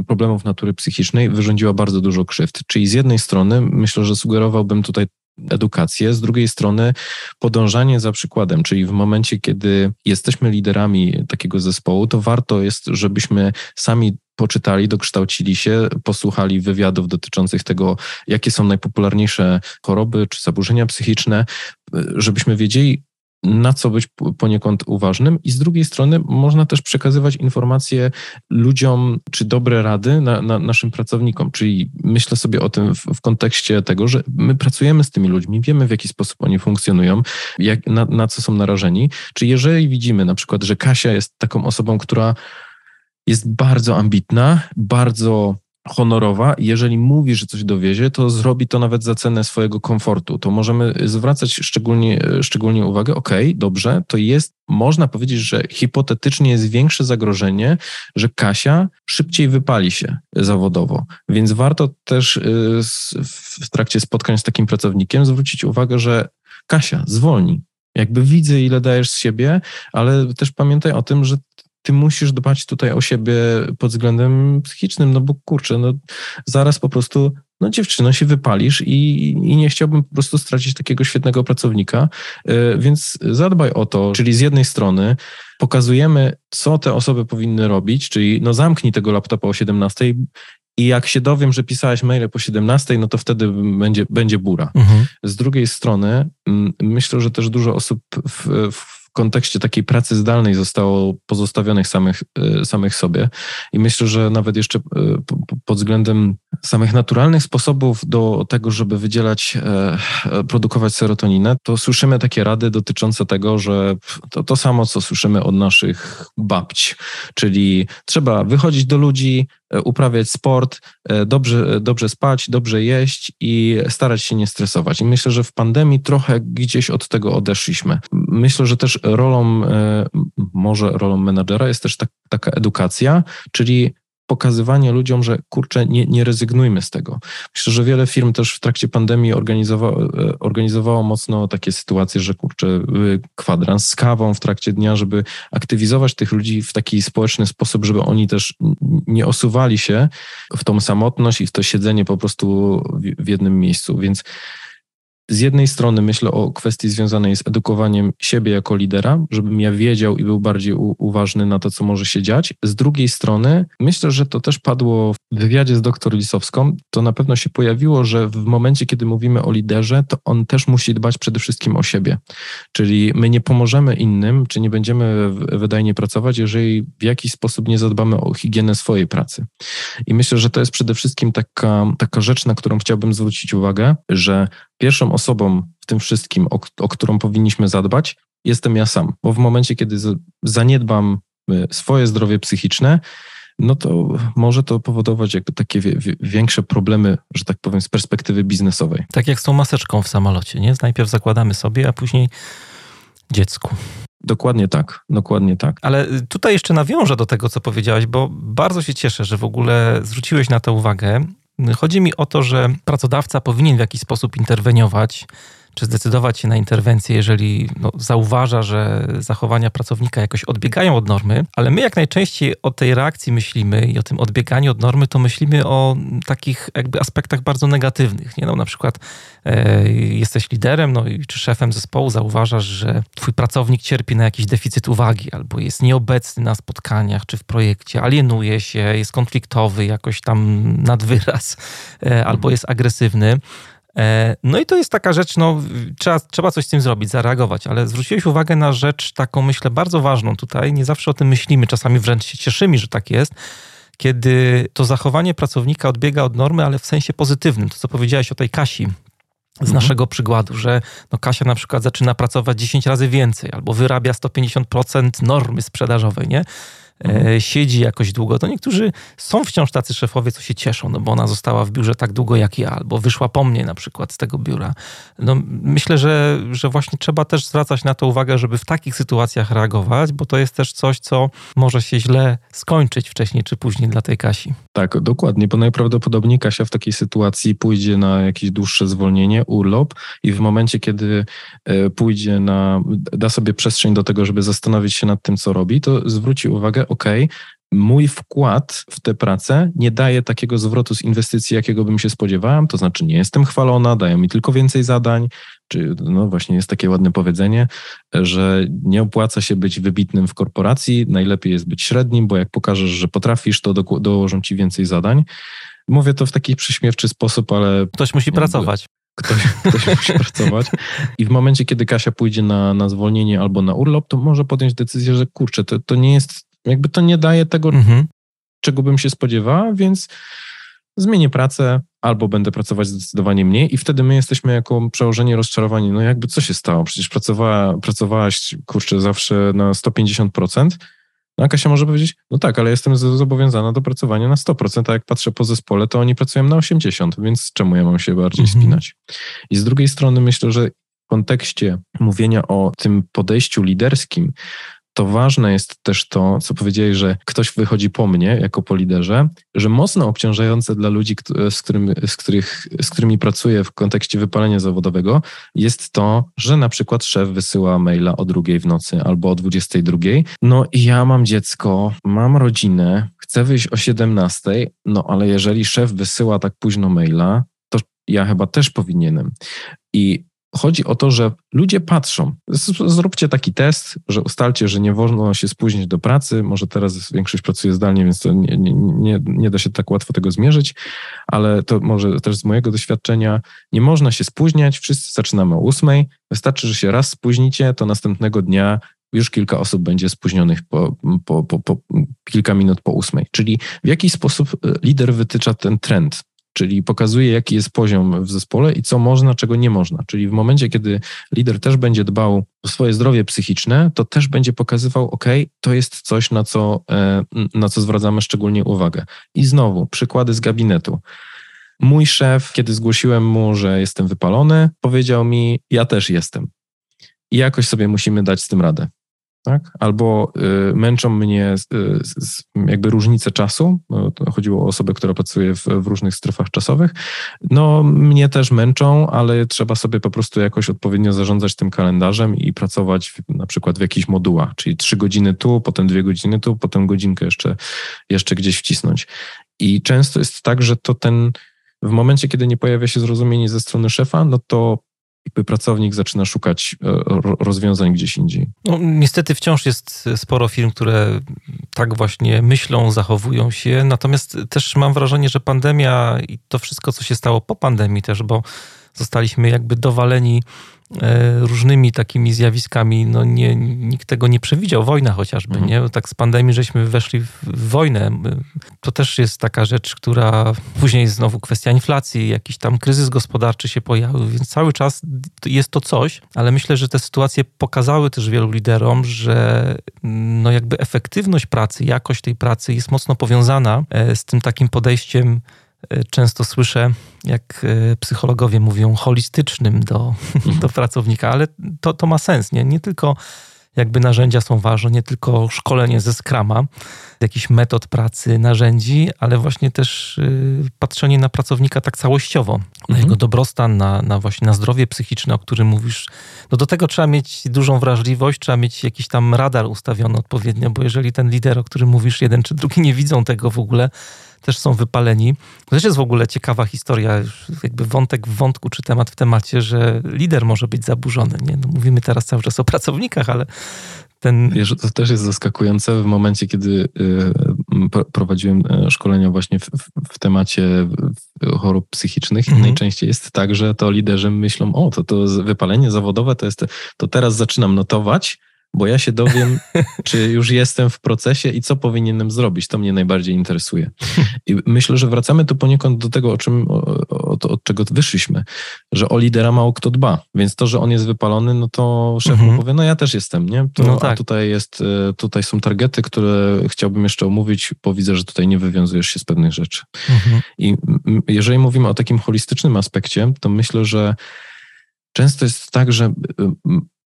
problemów natury psychicznej wyrządziła bardzo dużo krzywd. Czyli z jednej strony myślę, że sugerowałbym tutaj edukację, z drugiej strony podążanie za przykładem, czyli w momencie, kiedy jesteśmy liderami takiego zespołu, to warto jest, żebyśmy sami poczytali, dokształcili się, posłuchali wywiadów dotyczących tego, jakie są najpopularniejsze choroby czy zaburzenia psychiczne, żebyśmy wiedzieli, na co być poniekąd uważnym, i z drugiej strony można też przekazywać informacje ludziom, czy dobre rady na, na naszym pracownikom. Czyli myślę sobie o tym w, w, kontekście tego, że my pracujemy z tymi ludźmi, wiemy w jaki sposób oni funkcjonują, jak, na, na co są narażeni. Czy jeżeli widzimy na przykład, że Kasia jest taką osobą, która jest bardzo ambitna, bardzo honorowa. Jeżeli mówi, że coś dowiezie, to zrobi to nawet za cenę swojego komfortu. To możemy zwracać szczególnie, szczególnie uwagę, ok, dobrze, to jest, można powiedzieć, że hipotetycznie jest większe zagrożenie, że Kasia szybciej wypali się zawodowo. Więc warto też y, w trakcie spotkań z takim pracownikiem zwrócić uwagę, że Kasia, zwolnij. Jakby widzę, ile dajesz z siebie, ale też pamiętaj o tym, że ty musisz dbać tutaj o siebie pod względem psychicznym, no bo kurczę, no zaraz po prostu, no dziewczyno, się wypalisz i, i nie chciałbym po prostu stracić takiego świetnego pracownika, e, więc zadbaj o to, czyli z jednej strony pokazujemy, co te osoby powinny robić, czyli no zamknij tego laptopa o 17 i jak się dowiem, że pisałeś maile po 17, no to wtedy będzie, będzie bura. Mhm. Z drugiej strony, myślę, że też dużo osób w, w kontekście takiej pracy zdalnej zostało pozostawionych samych, e, samych sobie. I myślę, że nawet jeszcze e, pod względem samych naturalnych sposobów do tego, żeby wydzielać, e, produkować serotoninę, to słyszymy takie rady dotyczące tego, że to to samo, co słyszymy od naszych babć, czyli trzeba wychodzić do ludzi, uprawiać sport, dobrze, dobrze spać, dobrze jeść i starać się nie stresować. I myślę, że w pandemii trochę gdzieś od tego odeszliśmy. Myślę, że też rolą, e, może rolą menadżera jest też tak, taka edukacja, czyli pokazywanie ludziom, że kurczę, nie, nie rezygnujmy z tego. Myślę, że wiele firm też w trakcie pandemii organizowało, e, organizowało mocno takie sytuacje, że kurczę, kwadrans z kawą w trakcie dnia, żeby aktywizować tych ludzi w taki społeczny sposób, żeby oni też nie osuwali się w tą samotność i w to siedzenie po prostu w jednym miejscu. Więc z jednej strony myślę o kwestii związanej z edukowaniem siebie jako lidera, żebym ja wiedział i był bardziej u, uważny na to, co może się dziać. Z drugiej strony myślę, że to też padło w wywiadzie z doktor Lisowską. To na pewno się pojawiło, że w momencie, kiedy mówimy o liderze, to on też musi dbać przede wszystkim o siebie. Czyli my nie pomożemy innym, czy nie będziemy wydajnie pracować, jeżeli w jakiś sposób nie zadbamy o higienę swojej pracy. I myślę, że to jest przede wszystkim taka, taka rzecz, na którą chciałbym zwrócić uwagę, że pierwszą osobą w tym wszystkim, o, o którą powinniśmy zadbać, jestem ja sam. Bo w momencie, kiedy zaniedbam y, swoje zdrowie psychiczne, no to może to powodować jakby takie większe problemy, że tak powiem, z perspektywy biznesowej. Tak jak z tą maseczką w samolocie, nie? Najpierw zakładamy sobie, a później dziecku. Dokładnie tak, dokładnie tak. Ale tutaj jeszcze nawiążę do tego, co powiedziałeś, bo bardzo się cieszę, że w ogóle zwróciłeś na to uwagę. Chodzi mi o to, że pracodawca powinien w jakiś sposób interweniować czy zdecydować się na interwencję, jeżeli no, zauważa, że zachowania pracownika jakoś odbiegają od normy, ale my jak najczęściej o tej reakcji myślimy i o tym odbieganiu od normy, to myślimy o takich jakby aspektach bardzo negatywnych. Nie? No, na przykład e, jesteś liderem no, czy szefem zespołu, zauważasz, że twój pracownik cierpi na jakiś deficyt uwagi albo jest nieobecny na spotkaniach czy w projekcie, alienuje się, jest konfliktowy jakoś tam nad wyraz e, albo jest agresywny no i to jest taka rzecz, no trzeba, trzeba coś z tym zrobić, zareagować, ale zwróciłeś uwagę na rzecz taką, myślę, bardzo ważną tutaj. Nie zawsze o tym myślimy, czasami wręcz się cieszymy, że tak jest, kiedy to zachowanie pracownika odbiega od normy, ale w sensie pozytywnym. To, co powiedziałeś o tej Kasi, z mhm. naszego przykładu, że no Kasia na przykład zaczyna pracować 10 razy więcej albo wyrabia 150% normy sprzedażowej, nie? Mhm. E, siedzi jakoś długo, to niektórzy są wciąż tacy szefowie, co się cieszą, no bo ona została w biurze tak długo jak ja, albo wyszła po mnie na przykład z tego biura. No myślę, że, że właśnie trzeba też zwracać na to uwagę, żeby w takich sytuacjach reagować, bo to jest też coś, co może się źle skończyć wcześniej czy później dla tej Kasi. Tak, dokładnie, bo najprawdopodobniej Kasia w takiej sytuacji pójdzie na jakieś dłuższe zwolnienie, urlop i w momencie, kiedy e, pójdzie na, da sobie przestrzeń do tego, żeby zastanowić się nad tym, co robi, to zwróci uwagę, OK, mój wkład w tę pracę nie daje takiego zwrotu z inwestycji, jakiego bym się spodziewałem, to znaczy nie jestem chwalona, dają mi tylko więcej zadań, czy no właśnie jest takie ładne powiedzenie, że nie opłaca się być wybitnym w korporacji, najlepiej jest być średnim, bo jak pokażesz, że potrafisz, to do, dołożą ci więcej zadań. Mówię to w taki prześmiewczy sposób, ale... Ktoś musi pracować. Ktoś, ktoś musi pracować. I w momencie, kiedy Kasia pójdzie na, na zwolnienie albo na urlop, to może podjąć decyzję, że kurczę, to, to nie jest jakby to nie daje tego, mhm. czego bym się spodziewała, więc zmienię pracę albo będę pracować zdecydowanie mniej i wtedy my jesteśmy jako przełożeni rozczarowani. No jakby co się stało? Przecież pracowała, pracowałaś, kurczę, zawsze na 150%. No a Kasia może powiedzieć, no tak, ale jestem zobowiązana do pracowania na 100%, a jak patrzę po zespole, to oni pracują na 80%, więc czemu ja mam się bardziej mhm. spinać? I z drugiej strony myślę, że w kontekście mówienia o tym podejściu liderskim, to ważne jest też to, co powiedziałeś, że ktoś wychodzi po mnie jako po liderze, że mocno obciążające dla ludzi, z, którym, z, których, z którymi pracuję w kontekście wypalenia zawodowego, jest to, że na przykład szef wysyła maila o drugiej w nocy albo o 22. No i ja mam dziecko, mam rodzinę, chcę wyjść o 17, no ale jeżeli szef wysyła tak późno maila, to ja chyba też powinienem. I Chodzi o to, że ludzie patrzą. Zróbcie taki test, że ustalcie, że nie wolno się spóźnić do pracy. Może teraz większość pracuje zdalnie, więc to nie, nie, nie, da się tak łatwo tego zmierzyć, ale to może też z mojego doświadczenia nie można się spóźniać. Wszyscy zaczynamy o ósmej. Wystarczy, że się raz spóźnicie, to następnego dnia już kilka osób będzie spóźnionych po, po, po, po kilka minut po ósmej. Czyli w jaki sposób e, lider wytycza ten trend? Czyli pokazuje, jaki jest poziom w zespole i co można, czego nie można. Czyli w momencie, kiedy lider też będzie dbał o swoje zdrowie psychiczne, to też będzie pokazywał, OK, to jest coś, na co, e, na co zwracamy szczególnie uwagę. I znowu, przykłady z gabinetu. Mój szef, kiedy zgłosiłem mu, że jestem wypalony, powiedział mi: Ja też jestem. I jakoś sobie musimy dać z tym radę tak? albo y, męczą mnie y, jakby różnice czasu, chodziło o osobę, która pracuje w, w, różnych strefach czasowych, no mnie też męczą, ale trzeba sobie po prostu jakoś odpowiednio zarządzać tym kalendarzem i pracować w, na przykład w jakichś modułach, czyli trzy godziny tu, potem dwie godziny tu, potem godzinkę jeszcze, jeszcze gdzieś wcisnąć. I często jest tak, że to ten, w momencie, kiedy nie pojawia się zrozumienie ze strony szefa, no to jakby pracownik zaczyna szukać e, rozwiązań gdzieś indziej. No, niestety wciąż jest sporo firm, które tak właśnie myślą, zachowują się, natomiast też mam wrażenie, że pandemia i to wszystko, co się stało po pandemii też, bo zostaliśmy jakby dowaleni różnymi takimi zjawiskami, no nie, nikt tego nie przewidział, wojna chociażby, mhm. nie? Tak z pandemii żeśmy weszli w wojnę. To też jest taka rzecz, która później znowu kwestia inflacji, jakiś tam kryzys gospodarczy się pojawił, więc cały czas jest to coś, ale myślę, że te sytuacje pokazały też wielu liderom, że no jakby efektywność pracy, jakość tej pracy jest mocno powiązana e, z tym takim podejściem E, często słyszę, jak e, psychologowie mówią, holistycznym do, do pracownika, ale to, to ma sens. Nie? nie tylko jakby narzędzia są ważne, nie tylko szkolenie ze Scrama, jakichś metod pracy, narzędzi, ale właśnie też y, patrzenie na pracownika tak całościowo, na mhm. jego dobrostan, na, na właśnie na zdrowie psychiczne, o którym mówisz. No do tego trzeba mieć dużą wrażliwość, trzeba mieć jakiś tam radar ustawiony odpowiednio, bo jeżeli ten lider, o którym mówisz, jeden czy drugi nie widzą tego w ogóle, też są wypaleni. To też jest w ogóle ciekawa historia, jakby wątek w wątku, czy temat w temacie, że lider może być zaburzony. Nie? No mówimy teraz cały czas o pracownikach, ale ten... Wiesz, to też jest zaskakujące w momencie, kiedy y, prowadziłem e, szkolenia właśnie w, w temacie chorób psychicznych mhm. najczęściej jest tak, że to liderzy myślą, o, to, to wypalenie zawodowe to jest, to teraz zaczynam notować, bo ja się dowiem, czy już jestem w procesie i co powinienem zrobić. To mnie najbardziej interesuje. I myślę, że wracamy tu poniekąd do tego, o czym, od, od czego wyszliśmy, że o lidera mało kto dba. Więc to, że on jest wypalony, no to szef mhm. mu powie, no ja też jestem, nie? To, no tak. A tutaj jest, e, tutaj są targety, które chciałbym jeszcze omówić, bo widzę, że tutaj nie wywiązujesz się z pewnych rzeczy. Mhm. I jeżeli mówimy o takim holistycznym aspekcie, to myślę, że często jest tak, że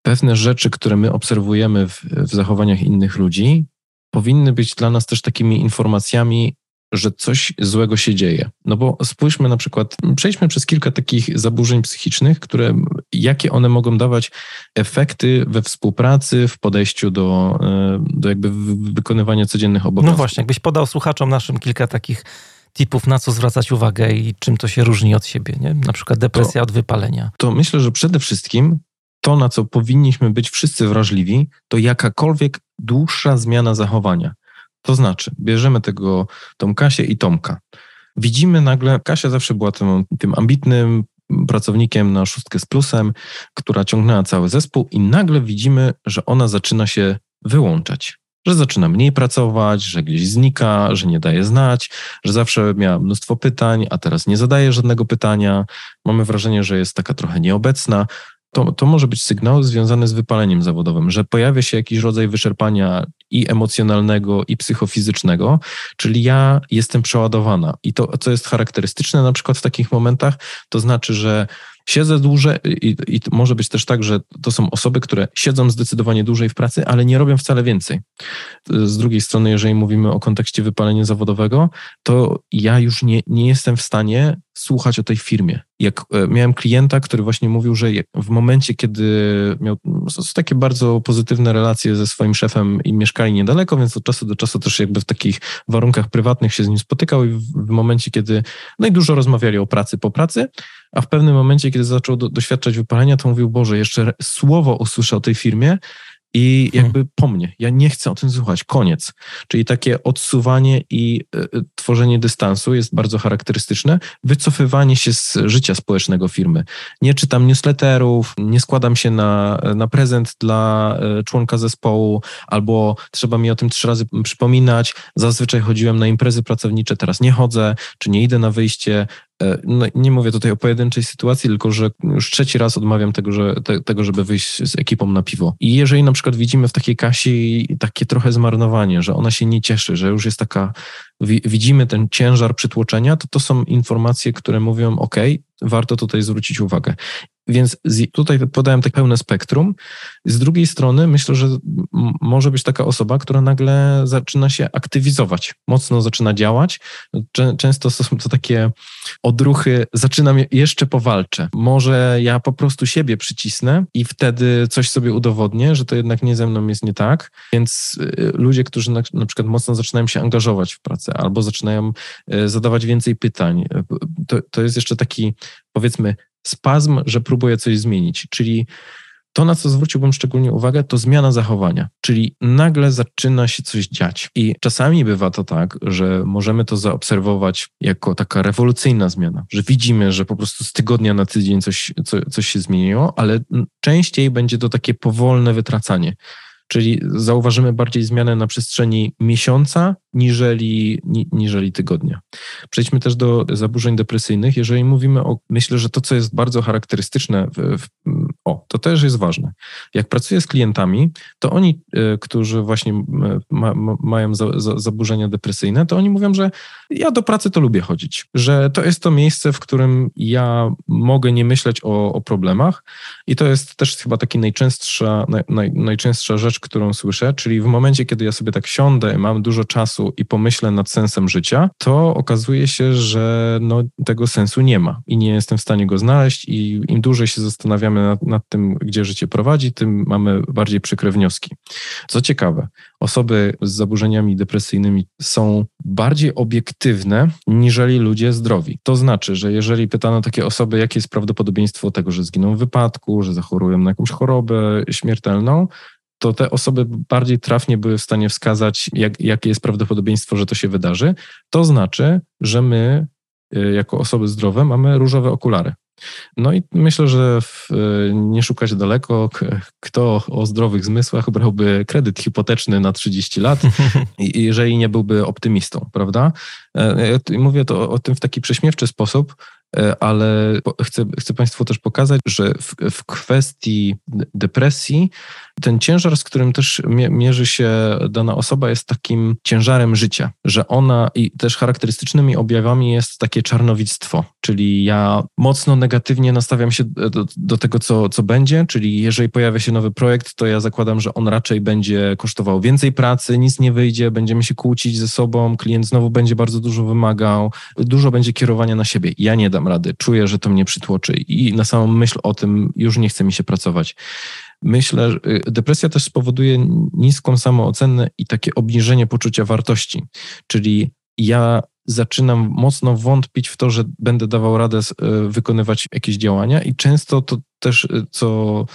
pewne rzeczy, które my obserwujemy w, w zachowaniach innych ludzi, powinny być dla nas też takimi informacjami, że coś złego się dzieje. No bo spójrzmy na przykład, przejdźmy przez kilka takich zaburzeń psychicznych, które, jakie one mogą dawać efekty we współpracy, w podejściu do, e, do jakby wykonywania codziennych obowiązków. No właśnie, jakbyś podał słuchaczom naszym kilka takich tipów, na co zwracać uwagę i czym to się różni od siebie, nie? Na przykład depresja to, od wypalenia. To myślę, że przede wszystkim to, na co powinniśmy być wszyscy wrażliwi, to jakakolwiek dłuższa zmiana zachowania. To znaczy, bierzemy tego tą Kasię i Tomka. Widzimy nagle, Kasia zawsze była tym, tym ambitnym pracownikiem na szóstkę z plusem, która ciągnęła cały zespół i nagle widzimy, że ona zaczyna się wyłączać. Że zaczyna mniej pracować, że gdzieś znika, że nie daje znać, że zawsze miała mnóstwo pytań, a teraz nie zadaje żadnego pytania. Mamy wrażenie, że jest taka trochę nieobecna to, to może być sygnał związany z wypaleniem zawodowym, że pojawia się jakiś rodzaj wyczerpania i emocjonalnego, i psychofizycznego, czyli ja jestem przeładowana. I to, co jest charakterystyczne na przykład w takich momentach, to znaczy, że siedzę dłużej i, i może być też tak, że to są osoby, które siedzą zdecydowanie dłużej w pracy, ale nie robią wcale więcej. Z drugiej strony, jeżeli mówimy o kontekście wypalenia zawodowego, to ja już nie, nie jestem w stanie słuchać o tej firmie. Jak e, miałem klienta, który właśnie mówił, że w momencie, kiedy miał takie bardzo pozytywne relacje ze swoim szefem i mieszkali niedaleko, więc od czasu do czasu też jakby w takich warunkach prywatnych się z nim spotykał i w momencie, kiedy no rozmawiali o pracy po pracy, a w pewnym momencie, kiedy zaczął do, doświadczać wypalenia, to mówił, Boże, jeszcze słowo usłyszę o tej firmie i hmm. jakby po mnie. Ja nie chcę o tym słuchać. Koniec. Czyli takie odsuwanie i y, tworzenie dystansu jest bardzo charakterystyczne. Wycofywanie się z życia społecznego firmy. Nie czytam newsletterów, nie składam się na, na prezent dla y, członka zespołu, albo trzeba mi o tym trzy razy przypominać. Zazwyczaj chodziłem na imprezy pracownicze, teraz nie chodzę, czy nie idę na wyjście. E, no, nie mówię tutaj o pojedynczej sytuacji, tylko że już trzeci raz odmawiam tego, że, te, tego, żeby wyjść z ekipą na piwo. I jeżeli na przykład widzimy w takiej Kasi takie trochę zmarnowanie, że ona się nie cieszy, że już jest taka, widzimy ten ciężar przytłoczenia, to to są informacje, które mówią, ok, warto tutaj zwrócić uwagę. Więc tutaj podałem tak pełne spektrum. Z drugiej strony myślę, że może być taka osoba, która nagle zaczyna się aktywizować, mocno zaczyna działać. Często są to takie odruchy, zaczynam jeszcze powalczę. Może ja po prostu siebie przycisnę i wtedy coś sobie udowodnię, że to jednak nie ze mną jest nie tak. Więc y, ludzie, którzy na, na przykład mocno zaczynają się angażować w pracę albo zaczynają y, zadawać więcej pytań, y, to, to jest jeszcze taki powiedzmy spazm, że próbuje coś zmienić. Czyli to, na co zwróciłbym szczególnie uwagę, to zmiana zachowania, czyli nagle zaczyna się coś dziać. I czasami bywa to tak, że możemy to zaobserwować jako taka rewolucyjna zmiana, że widzimy, że po prostu z tygodnia na tydzień coś, co, coś się zmieniło, ale częściej będzie to takie powolne wytracanie czyli zauważymy bardziej zmianę na przestrzeni miesiąca niżeli, niżeli tygodnia. Przejdźmy też do zaburzeń depresyjnych. Jeżeli mówimy o, myślę, że to, co jest bardzo charakterystyczne, w, w, o, to też jest ważne. Jak pracuję z klientami, to oni, y, którzy właśnie ma, ma, mają za, za, zaburzenia depresyjne, to oni mówią, że ja do pracy to lubię chodzić, że to jest to miejsce, w którym ja mogę nie myśleć o, o problemach i to jest też chyba taki najczęstsza, naj, naj, najczęstsza rzecz, którą słyszę, czyli w momencie, kiedy ja sobie tak siądę, mam dużo czasu i pomyślę nad sensem życia, to okazuje się, że no, tego sensu nie ma i nie jestem w stanie go znaleźć i im dłużej się zastanawiamy nad, nad tym, gdzie życie prowadzi, tym mamy bardziej przykre wnioski. Co ciekawe, osoby z zaburzeniami depresyjnymi są bardziej obiektywne niżeli ludzie zdrowi. To znaczy, że jeżeli pytano takie osoby, jakie jest prawdopodobieństwo tego, że zginą w wypadku, że zachorują na jakąś chorobę śmiertelną, to te osoby bardziej trafnie były w stanie wskazać, jak, jakie jest prawdopodobieństwo, że to się wydarzy. To znaczy, że my, y, jako osoby zdrowe, mamy różowe okulary. No i myślę, że w, y, nie szukać daleko, kto o zdrowych zmysłach brałby kredyt hipoteczny na 30 lat, jeżeli nie byłby optymistą, prawda? E, e, mówię to o tym w taki prześmiewczy sposób, E, ale chcę, chcę Państwu też pokazać, że w, w kwestii depresji ten ciężar, z którym też mierzy się dana osoba, jest takim ciężarem życia, że ona i też charakterystycznymi objawami jest takie czarnowictwo, czyli ja mocno negatywnie nastawiam się do, do tego, co, co będzie, czyli jeżeli pojawia się nowy projekt, to ja zakładam, że on raczej będzie kosztował więcej pracy, nic nie wyjdzie, będziemy się kłócić ze sobą, klient znowu będzie bardzo dużo wymagał, dużo będzie kierowania na siebie. Ja nie dam rady, czuję, że to mnie przytłoczy i na samą myśl o tym już nie chce mi się pracować. Myślę, że y, depresja też spowoduje niską samoocenę i takie obniżenie poczucia wartości. Czyli ja zaczynam mocno wątpić w to, że będę dawał radę y, wykonywać jakieś działania i często to też, y, co,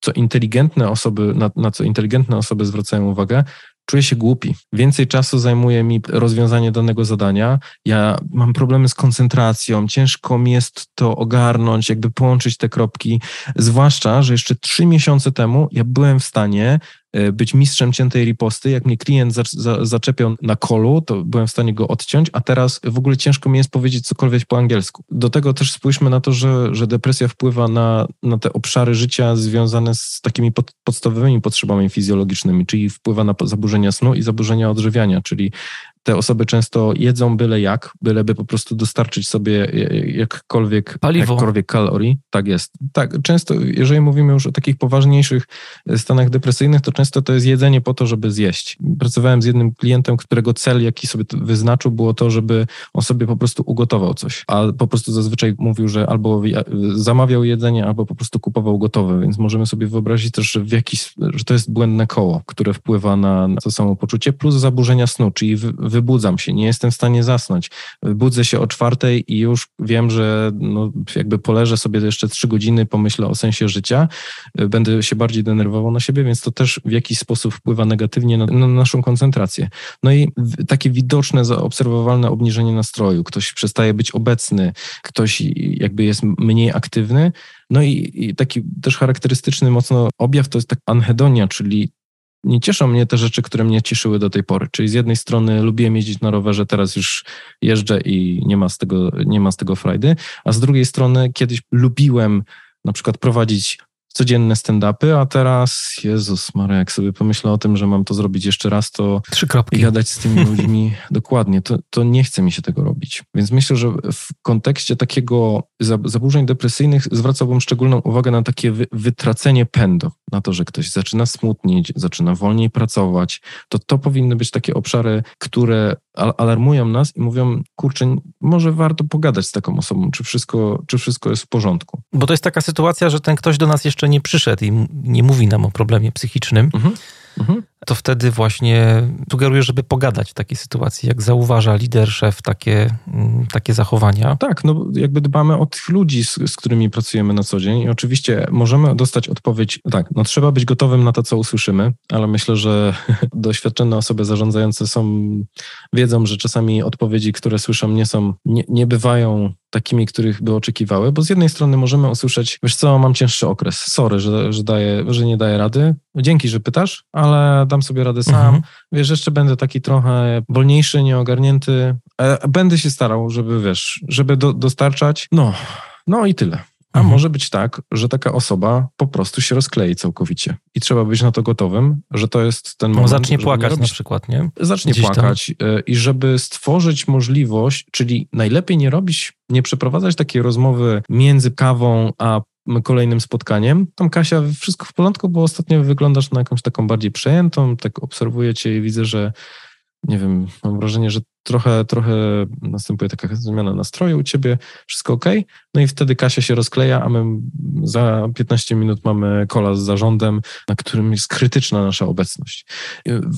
co inteligentne osoby, na, na co inteligentne osoby zwracają uwagę, czuję się głupi. Więcej czasu zajmuje mi rozwiązanie danego zadania. Ja mam problemy z koncentracją, ciężko mi jest to ogarnąć, jakby połączyć te kropki. Zwłaszcza, że jeszcze trzy miesiące temu ja byłem w stanie być mistrzem ciętej riposty. Jak mnie klient za, za, zaczepiał na kolu, to byłem w stanie go odciąć, a teraz w ogóle ciężko mi jest powiedzieć cokolwiek po angielsku. Do tego też spójrzmy na to, że, że depresja wpływa na, na te obszary życia związane z takimi pod, podstawowymi potrzebami fizjologicznymi, czyli wpływa na zaburzenia snu i zaburzenia odżywiania, czyli te osoby często jedzą byle jak, byleby po prostu dostarczyć sobie jakkolwiek, Paliwo. jakkolwiek kalorii. Tak jest. Tak, często, jeżeli mówimy już o takich poważniejszych stanach depresyjnych, to często to jest jedzenie po to, żeby zjeść. Pracowałem z jednym klientem, którego cel, jaki sobie wyznaczył, było to, żeby on sobie po prostu ugotował coś, a po prostu zazwyczaj mówił, że albo zamawiał jedzenie, albo po prostu kupował gotowe, więc możemy sobie wyobrazić też, że, w jakiś, że to jest błędne koło, które wpływa na, na to samopoczucie, plus zaburzenia snu, czyli w, wybudzam się, nie jestem w stanie zasnąć. Budzę się o czwartej i już wiem, że no, jakby poleżę sobie jeszcze trzy godziny, pomyślę o sensie życia, będę się bardziej denerwował na siebie, więc to też w jakiś sposób wpływa negatywnie na, na naszą koncentrację. No i takie widoczne, zaobserwowalne obniżenie nastroju. Ktoś przestaje być obecny, ktoś jakby jest mniej aktywny. No i, i taki też charakterystyczny mocno objaw to jest tak anhedonia, czyli nie cieszą mnie te rzeczy, które mnie cieszyły do tej pory. Czyli z jednej strony lubiłem jeździć na rowerze, teraz już jeżdżę i nie ma z tego, nie ma z tego frajdy, a z drugiej strony kiedyś lubiłem na przykład prowadzić codzienne stand-upy, a teraz, Jezus Maria, jak sobie pomyślę o tym, że mam to zrobić jeszcze raz, to Trzy kropki. gadać z tymi ludźmi dokładnie, to, to nie chce mi się tego robić. Więc myślę, że w kontekście takiego zaburzeń depresyjnych zwracałbym szczególną uwagę na takie wy, wytracenie pędu, na to, że ktoś zaczyna smutnieć, zaczyna wolniej pracować, to to powinny być takie obszary, które alarmują nas i mówią, kurczę, może warto pogadać z taką osobą, czy wszystko, czy wszystko jest w porządku. Bo to jest taka sytuacja, że ten ktoś do nas jeszcze nie przyszedł i nie mówi nam o problemie psychicznym. Mhm. Mhm. To wtedy właśnie sugeruję, żeby pogadać w takiej sytuacji, jak zauważa lider, szef takie, mm, takie zachowania. Tak, no jakby dbamy o tych ludzi, z, z, którymi pracujemy na co dzień i oczywiście możemy dostać odpowiedź, tak, no trzeba być gotowym na to, co usłyszymy, ale myślę, że doświadczone osoby zarządzające są, wiedzą, że czasami odpowiedzi, które słyszą nie są, nie, nie bywają takimi, których by oczekiwały, bo z jednej strony możemy usłyszeć, wiesz co, mam cięższy okres, sorry, że, że, daję, że nie daję rady, dzięki, że pytasz, ale dam sobie radę sam, mhm. wiesz, jeszcze będę taki trochę wolniejszy, nieogarnięty, będę się starał, żeby, wiesz, żeby do, dostarczać, no, no i tyle. A mhm. może być tak, że taka osoba po prostu się rozklei całkowicie. I trzeba być na to gotowym, że to jest ten moment. No, zacznie płakać robić, na przykład, nie? Zacznie Gdzieś płakać. Tam. E, I żeby stworzyć możliwość, czyli najlepiej nie robić, nie przeprowadzać takiej rozmowy między kawą a kolejnym spotkaniem. Tam Kasia, wszystko w porządku, bo ostatnio wyglądasz na jakąś taką bardziej przejętą, tak obserwuję cię i widzę, że nie wiem, mam wrażenie, że trochę, trochę następuje taka zmiana nastroju u ciebie, wszystko ok. No i wtedy Kasia się rozkleja, a my za 15 minut mamy kola z zarządem, na którym jest krytyczna nasza obecność.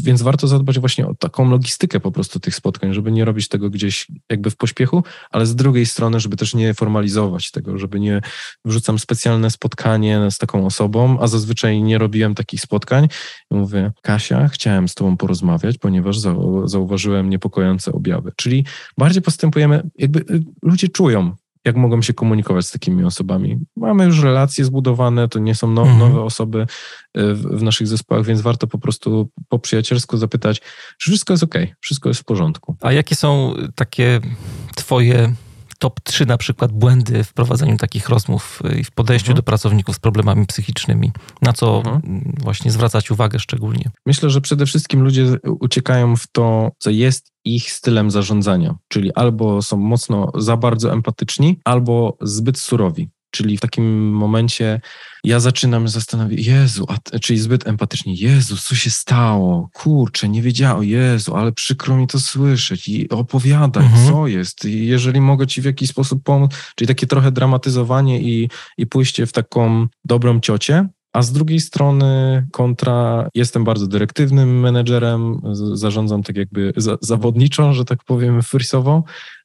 Więc warto zadbać właśnie o taką logistykę po prostu tych spotkań, żeby nie robić tego gdzieś jakby w pośpiechu, ale z drugiej strony, żeby też nie formalizować tego, żeby nie wrzucam specjalne spotkanie z taką osobą, a zazwyczaj nie robiłem takich spotkań. I mówię, Kasia, chciałem z tobą porozmawiać, ponieważ zauważyłem niepokojące objawy. Czyli bardziej postępujemy, jakby y, ludzie czują, jak mogą się komunikować z takimi osobami. Mamy już relacje zbudowane, to nie są no, mhm. nowe osoby y, w, w, naszych zespołach, więc warto po prostu po przyjacielsku zapytać, czy wszystko jest ok, wszystko jest w porządku. A jakie są takie Twoje top 3 na przykład błędy w prowadzeniu takich rozmów i w podejściu mhm. do pracowników z problemami psychicznymi? Na co mhm. właśnie zwracać uwagę szczególnie? Myślę, że przede wszystkim ludzie uciekają w to, co jest ich stylem zarządzania, czyli albo są mocno za bardzo empatyczni, albo zbyt surowi. Czyli w takim momencie ja zaczynam zastanawiać, Jezu, a, czyli zbyt empatycznie, Jezu, co się stało? Kurczę, nie wiedziałem, Jezu, ale przykro mi to słyszeć i opowiadaj, mhm. co jest, I jeżeli mogę ci w jakiś sposób pomóc, czyli takie trochę dramatyzowanie i, i pójście w taką dobrą ciocię, a z drugiej strony kontra, jestem bardzo dyrektywnym menedżerem, zarządzam tak jakby za, zawodniczo, że tak powiem, frisowo,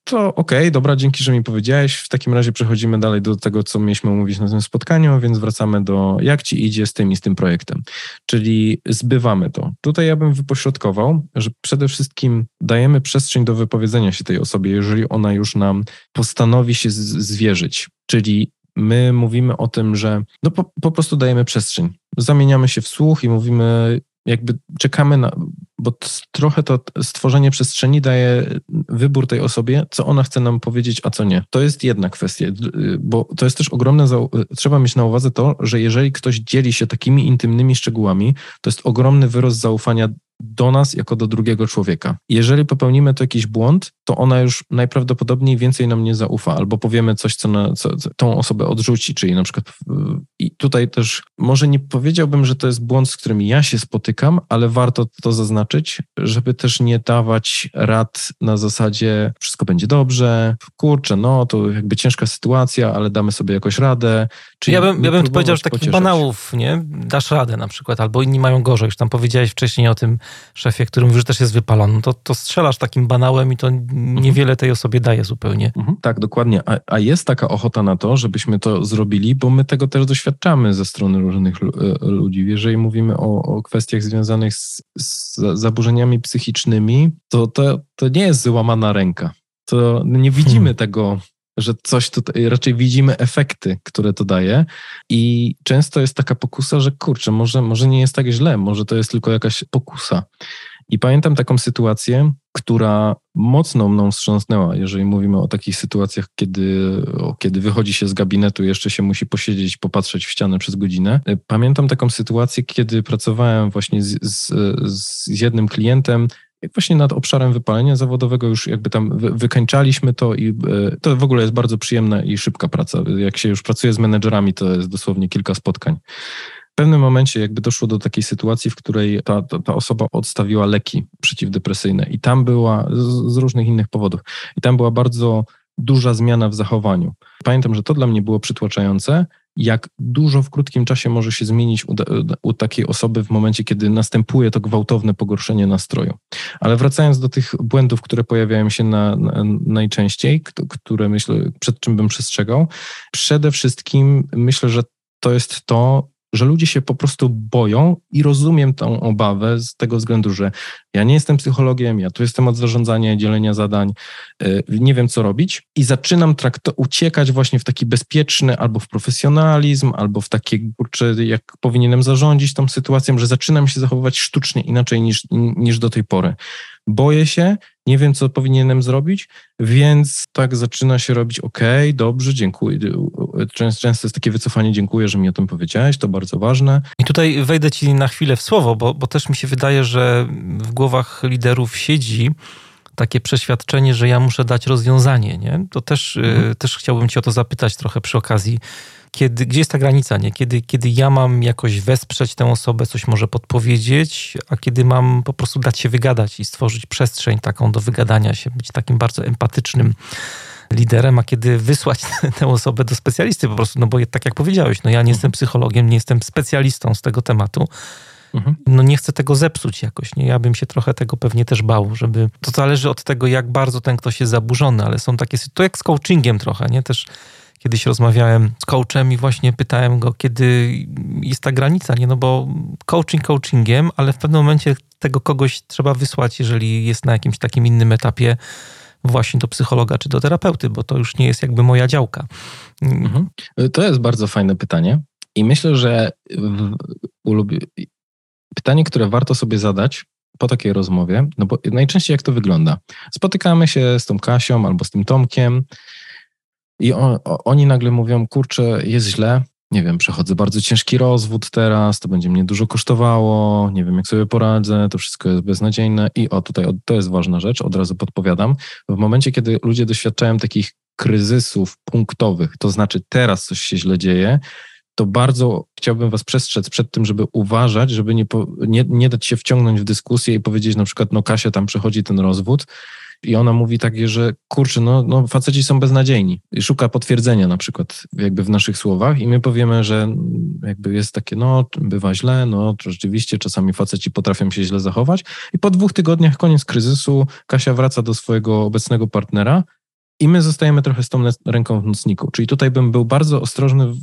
to okej, okay, dobra, dzięki, że mi powiedziałeś. W takim razie przechodzimy dalej do tego, co mieliśmy omówić na tym spotkaniu, więc wracamy do jak ci idzie z tym i z tym projektem. Czyli zbywamy to. Tutaj ja bym wypośrodkował, że przede wszystkim dajemy przestrzeń do wypowiedzenia się tej osobie, jeżeli ona już nam postanowi się zwierzyć. Czyli my mówimy o tym, że no po, po prostu dajemy przestrzeń. Zamieniamy się w słuch i mówimy, jakby czekamy na, bo trochę to stworzenie przestrzeni daje wybór tej osobie, co ona chce nam powiedzieć, a co nie. To jest jedna kwestia, bo to jest też ogromne, trzeba mieć na uwadze to, że jeżeli ktoś dzieli się takimi intymnymi szczegółami, to jest ogromny wyrost zaufania do nas jako do drugiego człowieka. Jeżeli popełnimy to jakiś błąd, to ona już najprawdopodobniej więcej nam nie zaufa, albo powiemy coś, co, na, co, co tą osobę odrzuci, czyli na przykład i tutaj też może nie powiedziałbym, że to jest błąd, z którym ja się spotykam, ale warto to zaznaczyć, żeby też nie dawać rad na zasadzie wszystko będzie dobrze, kurczę, no to jakby ciężka sytuacja, ale damy sobie jakoś radę. Czyli ja bym, ja bym powiedział, że takich banałów, nie? Dasz radę na przykład, albo inni mają gorzej, już tam powiedziałeś wcześniej o tym, szefie, który mówi, że też jest wypalony, no to, to strzelasz takim banałem i to niewiele tej osobie daje zupełnie. Mhm, tak, dokładnie. A, a, jest taka ochota na to, żebyśmy to zrobili, bo my tego też doświadczamy ze strony różnych e, ludzi. Jeżeli mówimy o, o kwestiach związanych z, z zaburzeniami psychicznymi, to, to to nie jest złamana ręka. To nie widzimy hmm. tego że coś tutaj, raczej widzimy efekty, które to daje i często jest taka pokusa, że kurczę, może, może nie jest tak źle, może to jest tylko jakaś pokusa. I pamiętam taką sytuację, która mocno mną wstrząsnęła, jeżeli mówimy o takich sytuacjach, kiedy, kiedy wychodzi się z gabinetu, jeszcze się musi posiedzieć, popatrzeć w ścianę przez godzinę. Pamiętam taką sytuację, kiedy pracowałem właśnie z, z, z jednym klientem, właśnie nad obszarem wypalenia zawodowego już jakby tam wykańczaliśmy to i e, to w ogóle jest bardzo przyjemna i szybka praca. Jak się już pracuje z menedżerami, to jest dosłownie kilka spotkań. W pewnym momencie jakby doszło do takiej sytuacji, w której ta, ta, ta osoba odstawiła leki przeciwdepresyjne i tam była z, z różnych innych powodów. I tam była bardzo duża zmiana w zachowaniu. Pamiętam, że to dla mnie było przytłaczające, jak dużo w krótkim czasie może się zmienić u, u, takiej osoby w momencie, kiedy następuje to gwałtowne pogorszenie nastroju. Ale wracając do tych błędów, które pojawiają się na, na, najczęściej, które myślę, przed czym bym przestrzegał, przede wszystkim myślę, że to jest to, że ludzie się po prostu boją i rozumiem tą obawę z tego względu, że ja nie jestem psychologiem, ja tu jestem od zarządzania, dzielenia zadań, y, nie wiem co robić i zaczynam trakto- uciekać właśnie w taki bezpieczny albo w profesjonalizm, albo w takie, kurczę, jak powinienem zarządzić tą sytuacją, że zaczynam się zachowywać sztucznie inaczej niż, niż do tej pory boję się, nie wiem, co powinienem zrobić, więc tak zaczyna się robić, ok, dobrze, dziękuję. Często, jest takie wycofanie, dziękuję, że mi o tym powiedziałeś, to bardzo ważne. I tutaj wejdę ci na chwilę w słowo, bo, bo też mi się wydaje, że w głowach liderów siedzi takie przeświadczenie, że ja muszę dać rozwiązanie, nie? To też, mhm. też chciałbym cię o to zapytać trochę przy okazji kiedy, gdzie jest ta granica, nie? Kiedy, kiedy ja mam jakoś wesprzeć tę osobę, coś może podpowiedzieć, a kiedy mam po prostu dać się wygadać i stworzyć przestrzeń taką do wygadania się, być takim bardzo empatycznym liderem, a kiedy wysłać tę osobę do specjalisty po prostu, no bo tak jak powiedziałeś, no ja nie jestem psychologiem, nie jestem specjalistą z tego tematu, mhm. no nie chcę tego zepsuć jakoś, nie? Ja bym się trochę tego pewnie też bał, żeby... To zależy od tego, jak bardzo ten ktoś jest zaburzony, ale są takie... To jak z coachingiem trochę, nie? Też Kiedyś rozmawiałem z coachem i właśnie pytałem go, kiedy jest ta granica, nie? No bo coaching coachingiem, ale w pewnym momencie tego kogoś trzeba wysłać, jeżeli jest na jakimś takim innym etapie właśnie do psychologa czy do terapeuty, bo to już nie jest jakby moja działka. Mhm. To jest bardzo fajne pytanie i myślę, że pytanie, które warto sobie zadać po takiej rozmowie, no bo najczęściej jak to wygląda? Spotykamy się z tą Kasią albo z tym Tomkiem, i on, oni nagle mówią, kurczę, jest źle, nie wiem, przechodzę bardzo ciężki rozwód teraz, to będzie mnie dużo kosztowało, nie wiem, jak sobie poradzę, to wszystko jest beznadziejne. I o, tutaj to jest ważna rzecz, od razu podpowiadam. W momencie, kiedy ludzie doświadczają takich kryzysów punktowych, to znaczy teraz coś się źle dzieje, to bardzo chciałbym Was przestrzec przed tym, żeby uważać, żeby nie, nie, nie dać się wciągnąć w dyskusję i powiedzieć na przykład, no Kasia tam przechodzi ten rozwód, i ona mówi takie, że kurczę, no, no faceci są beznadziejni. I szuka potwierdzenia na przykład jakby w naszych słowach i my powiemy, że jakby jest takie, no bywa źle, no rzeczywiście czasami faceci potrafią się źle zachować i po dwóch tygodniach, koniec kryzysu, Kasia wraca do swojego obecnego partnera i my zostajemy trochę z tą ręką w nocniku. Czyli tutaj bym był bardzo ostrożny w,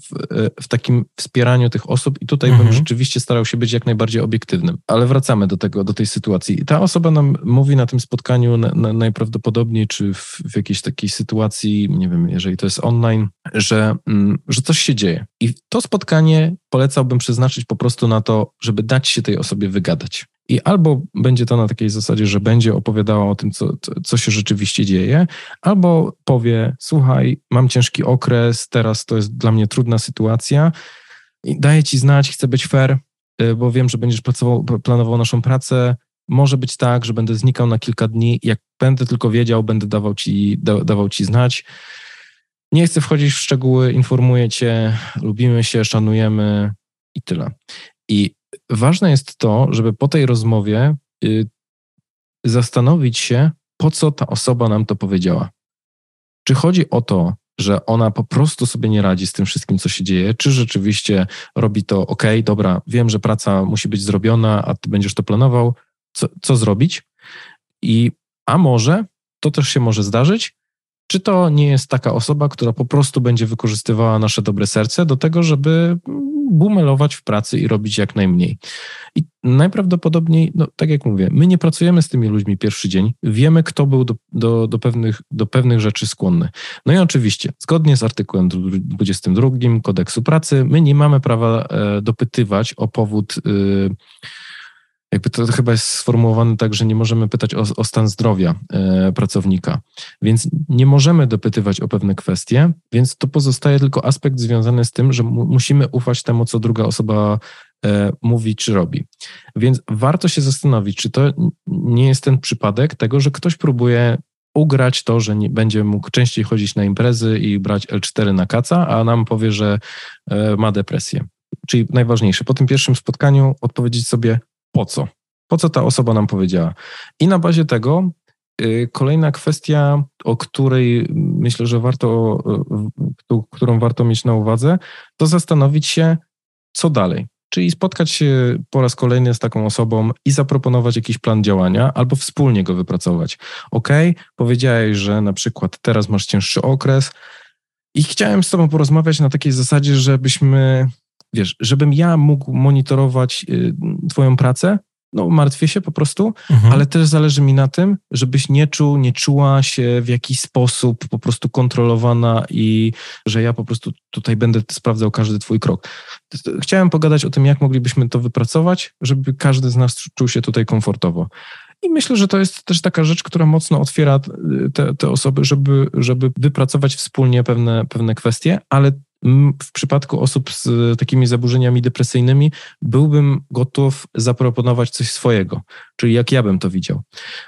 w takim wspieraniu tych osób i tutaj mhm. bym rzeczywiście starał się być jak najbardziej obiektywnym. Ale wracamy do tego, do tej sytuacji. I ta osoba nam mówi na tym spotkaniu na, na najprawdopodobniej, czy w, w, jakiejś takiej sytuacji, nie wiem, jeżeli to jest online, że, mm, że coś się dzieje. I to spotkanie polecałbym przeznaczyć po prostu na to, żeby dać się tej osobie wygadać. I albo będzie to na takiej zasadzie, że będzie opowiadała o tym, co, co się rzeczywiście dzieje, albo powie: Słuchaj, mam ciężki okres, teraz to jest dla mnie trudna sytuacja, daję ci znać, chcę być fair, y, bo wiem, że będziesz pracował, planował naszą pracę. Może być tak, że będę znikał na kilka dni. Jak będę tylko wiedział, będę dawał ci, da, dawał ci znać. Nie chcę wchodzić w szczegóły, informuję cię, lubimy się, szanujemy i tyle. I ważne jest to, żeby po tej rozmowie y, zastanowić się, po co ta osoba nam to powiedziała. Czy chodzi o to, że ona po prostu sobie nie radzi z tym wszystkim, co się dzieje, czy rzeczywiście robi to, ok, dobra, wiem, że praca musi być zrobiona, a ty będziesz to planował, co, co zrobić. I a może to też się może zdarzyć, czy to nie jest taka osoba, która po prostu będzie wykorzystywała nasze dobre serce do tego, żeby bumelować w pracy i robić jak najmniej? I najprawdopodobniej, no tak jak mówię, my nie pracujemy z tymi ludźmi pierwszy dzień, wiemy, kto był do, do, do, pewnych, do pewnych rzeczy skłonny. No i oczywiście, zgodnie z artykułem 22 kodeksu pracy, my nie mamy prawa e, dopytywać o powód. E, jakby to chyba jest sformułowane tak, że nie możemy pytać o, o stan zdrowia e, pracownika, więc nie możemy dopytywać o pewne kwestie, więc to pozostaje tylko aspekt związany z tym, że mu, musimy ufać temu, co druga osoba e, mówi czy robi. Więc warto się zastanowić, czy to nie jest ten przypadek tego, że ktoś próbuje ugrać to, że nie będzie mógł częściej chodzić na imprezy i brać L4 na kaca, a nam powie, że e, ma depresję. Czyli najważniejsze, po tym pierwszym spotkaniu odpowiedzieć sobie, po co? Po co ta osoba nam powiedziała? I na bazie tego y, kolejna kwestia, o której myślę, że warto, y, którą warto mieć na uwadze, to zastanowić się, co dalej. Czyli spotkać się po raz kolejny z taką osobą i zaproponować jakiś plan działania, albo wspólnie go wypracować. Ok, powiedziałeś, że na przykład teraz masz cięższy okres i chciałem z Tobą porozmawiać na takiej zasadzie, żebyśmy wiesz, żebym ja mógł monitorować y, Twoją pracę, no martwię się po prostu, mhm. ale też zależy mi na tym, żebyś nie czuł, nie czuła się w jakiś sposób po prostu kontrolowana i że ja po prostu tutaj będę sprawdzał każdy twój krok. Chciałem pogadać o tym, jak moglibyśmy to wypracować, żeby każdy z nas czuł się tutaj komfortowo. I myślę, że to jest też taka rzecz, która mocno otwiera te, te osoby, żeby, żeby wypracować wspólnie pewne, pewne kwestie, ale w przypadku osób z takimi zaburzeniami depresyjnymi byłbym gotów zaproponować coś swojego, czyli jak ja bym to widział.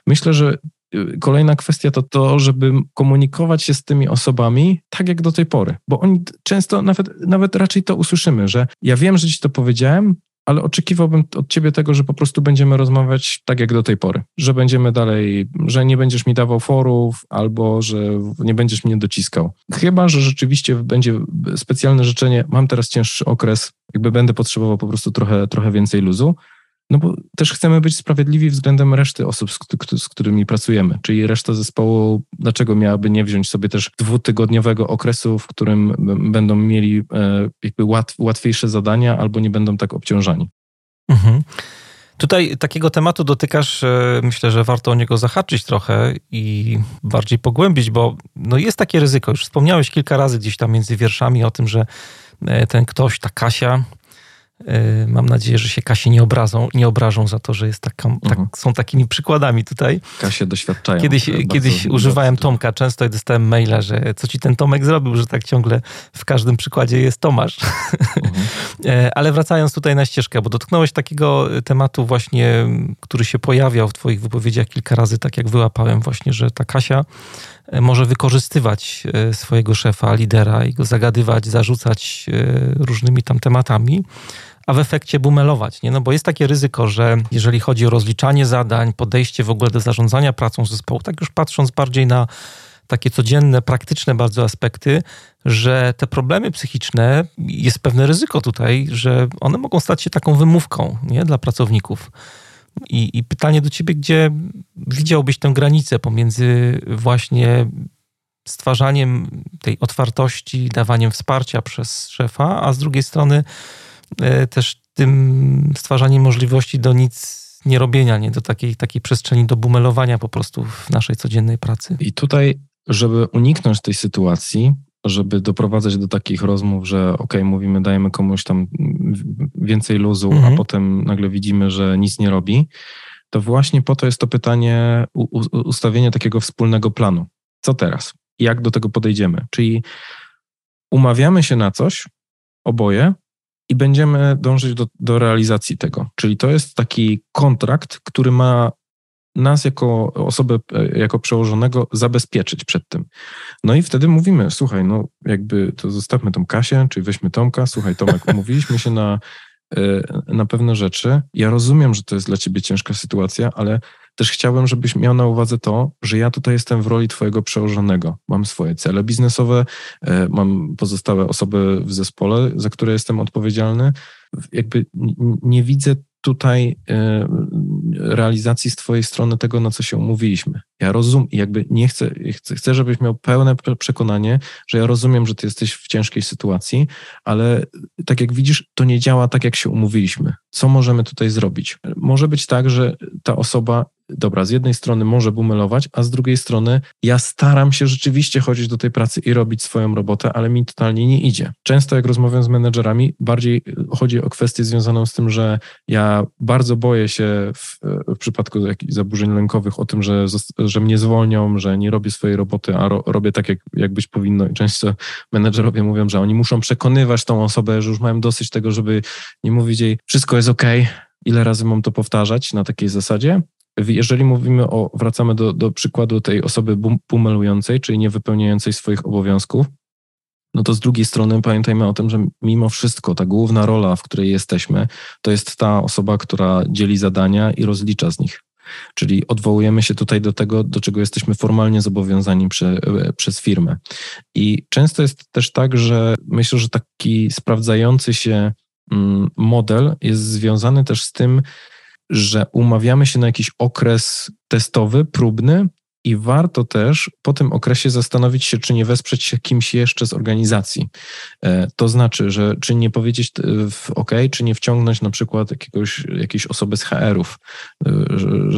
Myślę, że y, kolejna kwestia to to, żeby komunikować się z tymi osobami tak jak do tej pory, bo oni często nawet, nawet raczej to usłyszymy, że ja wiem, że ci to powiedziałem, ale oczekiwałbym od ciebie tego, że po prostu będziemy rozmawiać tak jak do tej pory, że będziemy dalej, że nie będziesz mi dawał forów albo że nie będziesz mnie dociskał. Chyba, że rzeczywiście będzie specjalne życzenie, mam teraz cięższy okres, jakby będę potrzebował po prostu trochę, trochę więcej luzu, no bo też chcemy być sprawiedliwi względem reszty osób, z, którymi pracujemy. Czyli reszta zespołu, dlaczego miałaby nie wziąć sobie też dwutygodniowego okresu, w którym będą mieli e, jakby łat, łatwiejsze zadania albo nie będą tak obciążani. Mhm. Tutaj takiego tematu dotykasz, e, myślę, że warto o niego zahaczyć trochę i bardziej pogłębić, bo no jest takie ryzyko. Już wspomniałeś kilka razy gdzieś tam między wierszami o tym, że e, ten ktoś, ta Kasia, mam nadzieję, że się Kasie nie obrazą, nie obrażą za to, że jest taką, tak, mhm. są takimi przykładami tutaj. Kasie doświadczają. Kiedyś, kiedyś używałem Tomka często i dostałem maila, że co ci ten Tomek zrobił, że tak ciągle w każdym przykładzie jest Tomasz. Mhm. E, ale wracając tutaj na ścieżkę, bo dotknąłeś takiego tematu właśnie, który się pojawiał w twoich wypowiedziach kilka razy, tak jak wyłapałem właśnie, że ta Kasia e, może wykorzystywać swojego szefa, lidera i go zagadywać, zarzucać różnymi tam tematami a w efekcie bumelować. Nie? No bo jest takie ryzyko, że jeżeli chodzi o rozliczanie zadań, podejście w ogóle do zarządzania pracą zespołu, tak już patrząc bardziej na takie codzienne, praktyczne bardzo aspekty, że te problemy psychiczne, jest pewne ryzyko tutaj, że one mogą stać się taką wymówką nie? dla pracowników. I, I pytanie do ciebie, gdzie widziałbyś tę granicę pomiędzy właśnie stwarzaniem tej otwartości, dawaniem wsparcia przez szefa, a z drugiej strony E, też tym stwarzaniem możliwości do nic nie robienia, nie do takiej, takiej przestrzeni do bumelowania po prostu w naszej codziennej pracy. I tutaj, żeby uniknąć tej sytuacji, żeby doprowadzać do takich rozmów, że ok, mówimy, dajemy komuś tam więcej luzu, mhm. a potem nagle widzimy, że nic nie robi, to właśnie po to jest to pytanie ustawienia takiego wspólnego planu. Co teraz? Jak do tego podejdziemy? Czyli umawiamy się na coś, oboje, i będziemy dążyć do, do realizacji tego. Czyli to jest taki kontrakt, który ma nas jako osobę, e, jako przełożonego zabezpieczyć przed tym. No i wtedy mówimy, słuchaj, no jakby to zostawmy tą Kasię, czy weźmy Tomka, słuchaj Tomek, umówiliśmy się na, e, na pewne rzeczy. Ja rozumiem, że to jest dla ciebie ciężka sytuacja, ale też chciałbym, żebyś miał na uwadze to, że ja tutaj jestem w roli Twojego przełożonego. Mam swoje cele biznesowe, e, mam pozostałe osoby w zespole, za które jestem odpowiedzialny. Jakby nie widzę tutaj e, realizacji z Twojej strony tego, na co się umówiliśmy. Ja rozumiem, jakby nie chcę, chcę, chcę, żebyś miał pełne przekonanie, że ja rozumiem, że Ty jesteś w ciężkiej sytuacji, ale tak jak widzisz, to nie działa tak, jak się umówiliśmy. Co możemy tutaj zrobić? Może być tak, że ta osoba dobra, z jednej strony może bumelować, a z drugiej strony ja staram się rzeczywiście chodzić do tej pracy i robić swoją robotę, ale mi totalnie nie idzie. Często jak rozmawiam z menedżerami, bardziej chodzi o kwestię związaną z tym, że ja bardzo boję się w, w przypadku zaburzeń lękowych o tym, że, że mnie zwolnią, że nie robię swojej roboty, a ro, robię tak, jak, jak być powinno. I często menedżerowie mówią, że oni muszą przekonywać tą osobę, że już mają dosyć tego, żeby nie mówić jej, wszystko jest ok, ile razy mam to powtarzać na takiej zasadzie, jeżeli mówimy o, wracamy do, do przykładu tej osoby pumelującej, czyli nie wypełniającej swoich obowiązków, no to z drugiej strony pamiętajmy o tym, że mimo wszystko ta główna rola, w której jesteśmy, to jest ta osoba, która dzieli zadania i rozlicza z nich. Czyli odwołujemy się tutaj do tego, do czego jesteśmy formalnie zobowiązani przy, przez firmę. I często jest też tak, że myślę, że taki sprawdzający się mm, model jest związany też z tym, że umawiamy się na jakiś okres testowy, próbny, i warto też po tym okresie zastanowić się, czy nie wesprzeć się kimś jeszcze z organizacji. E, to znaczy, że czy nie powiedzieć w OK, czy nie wciągnąć na przykład jakiegoś, jakiejś osoby z HR-ów, e,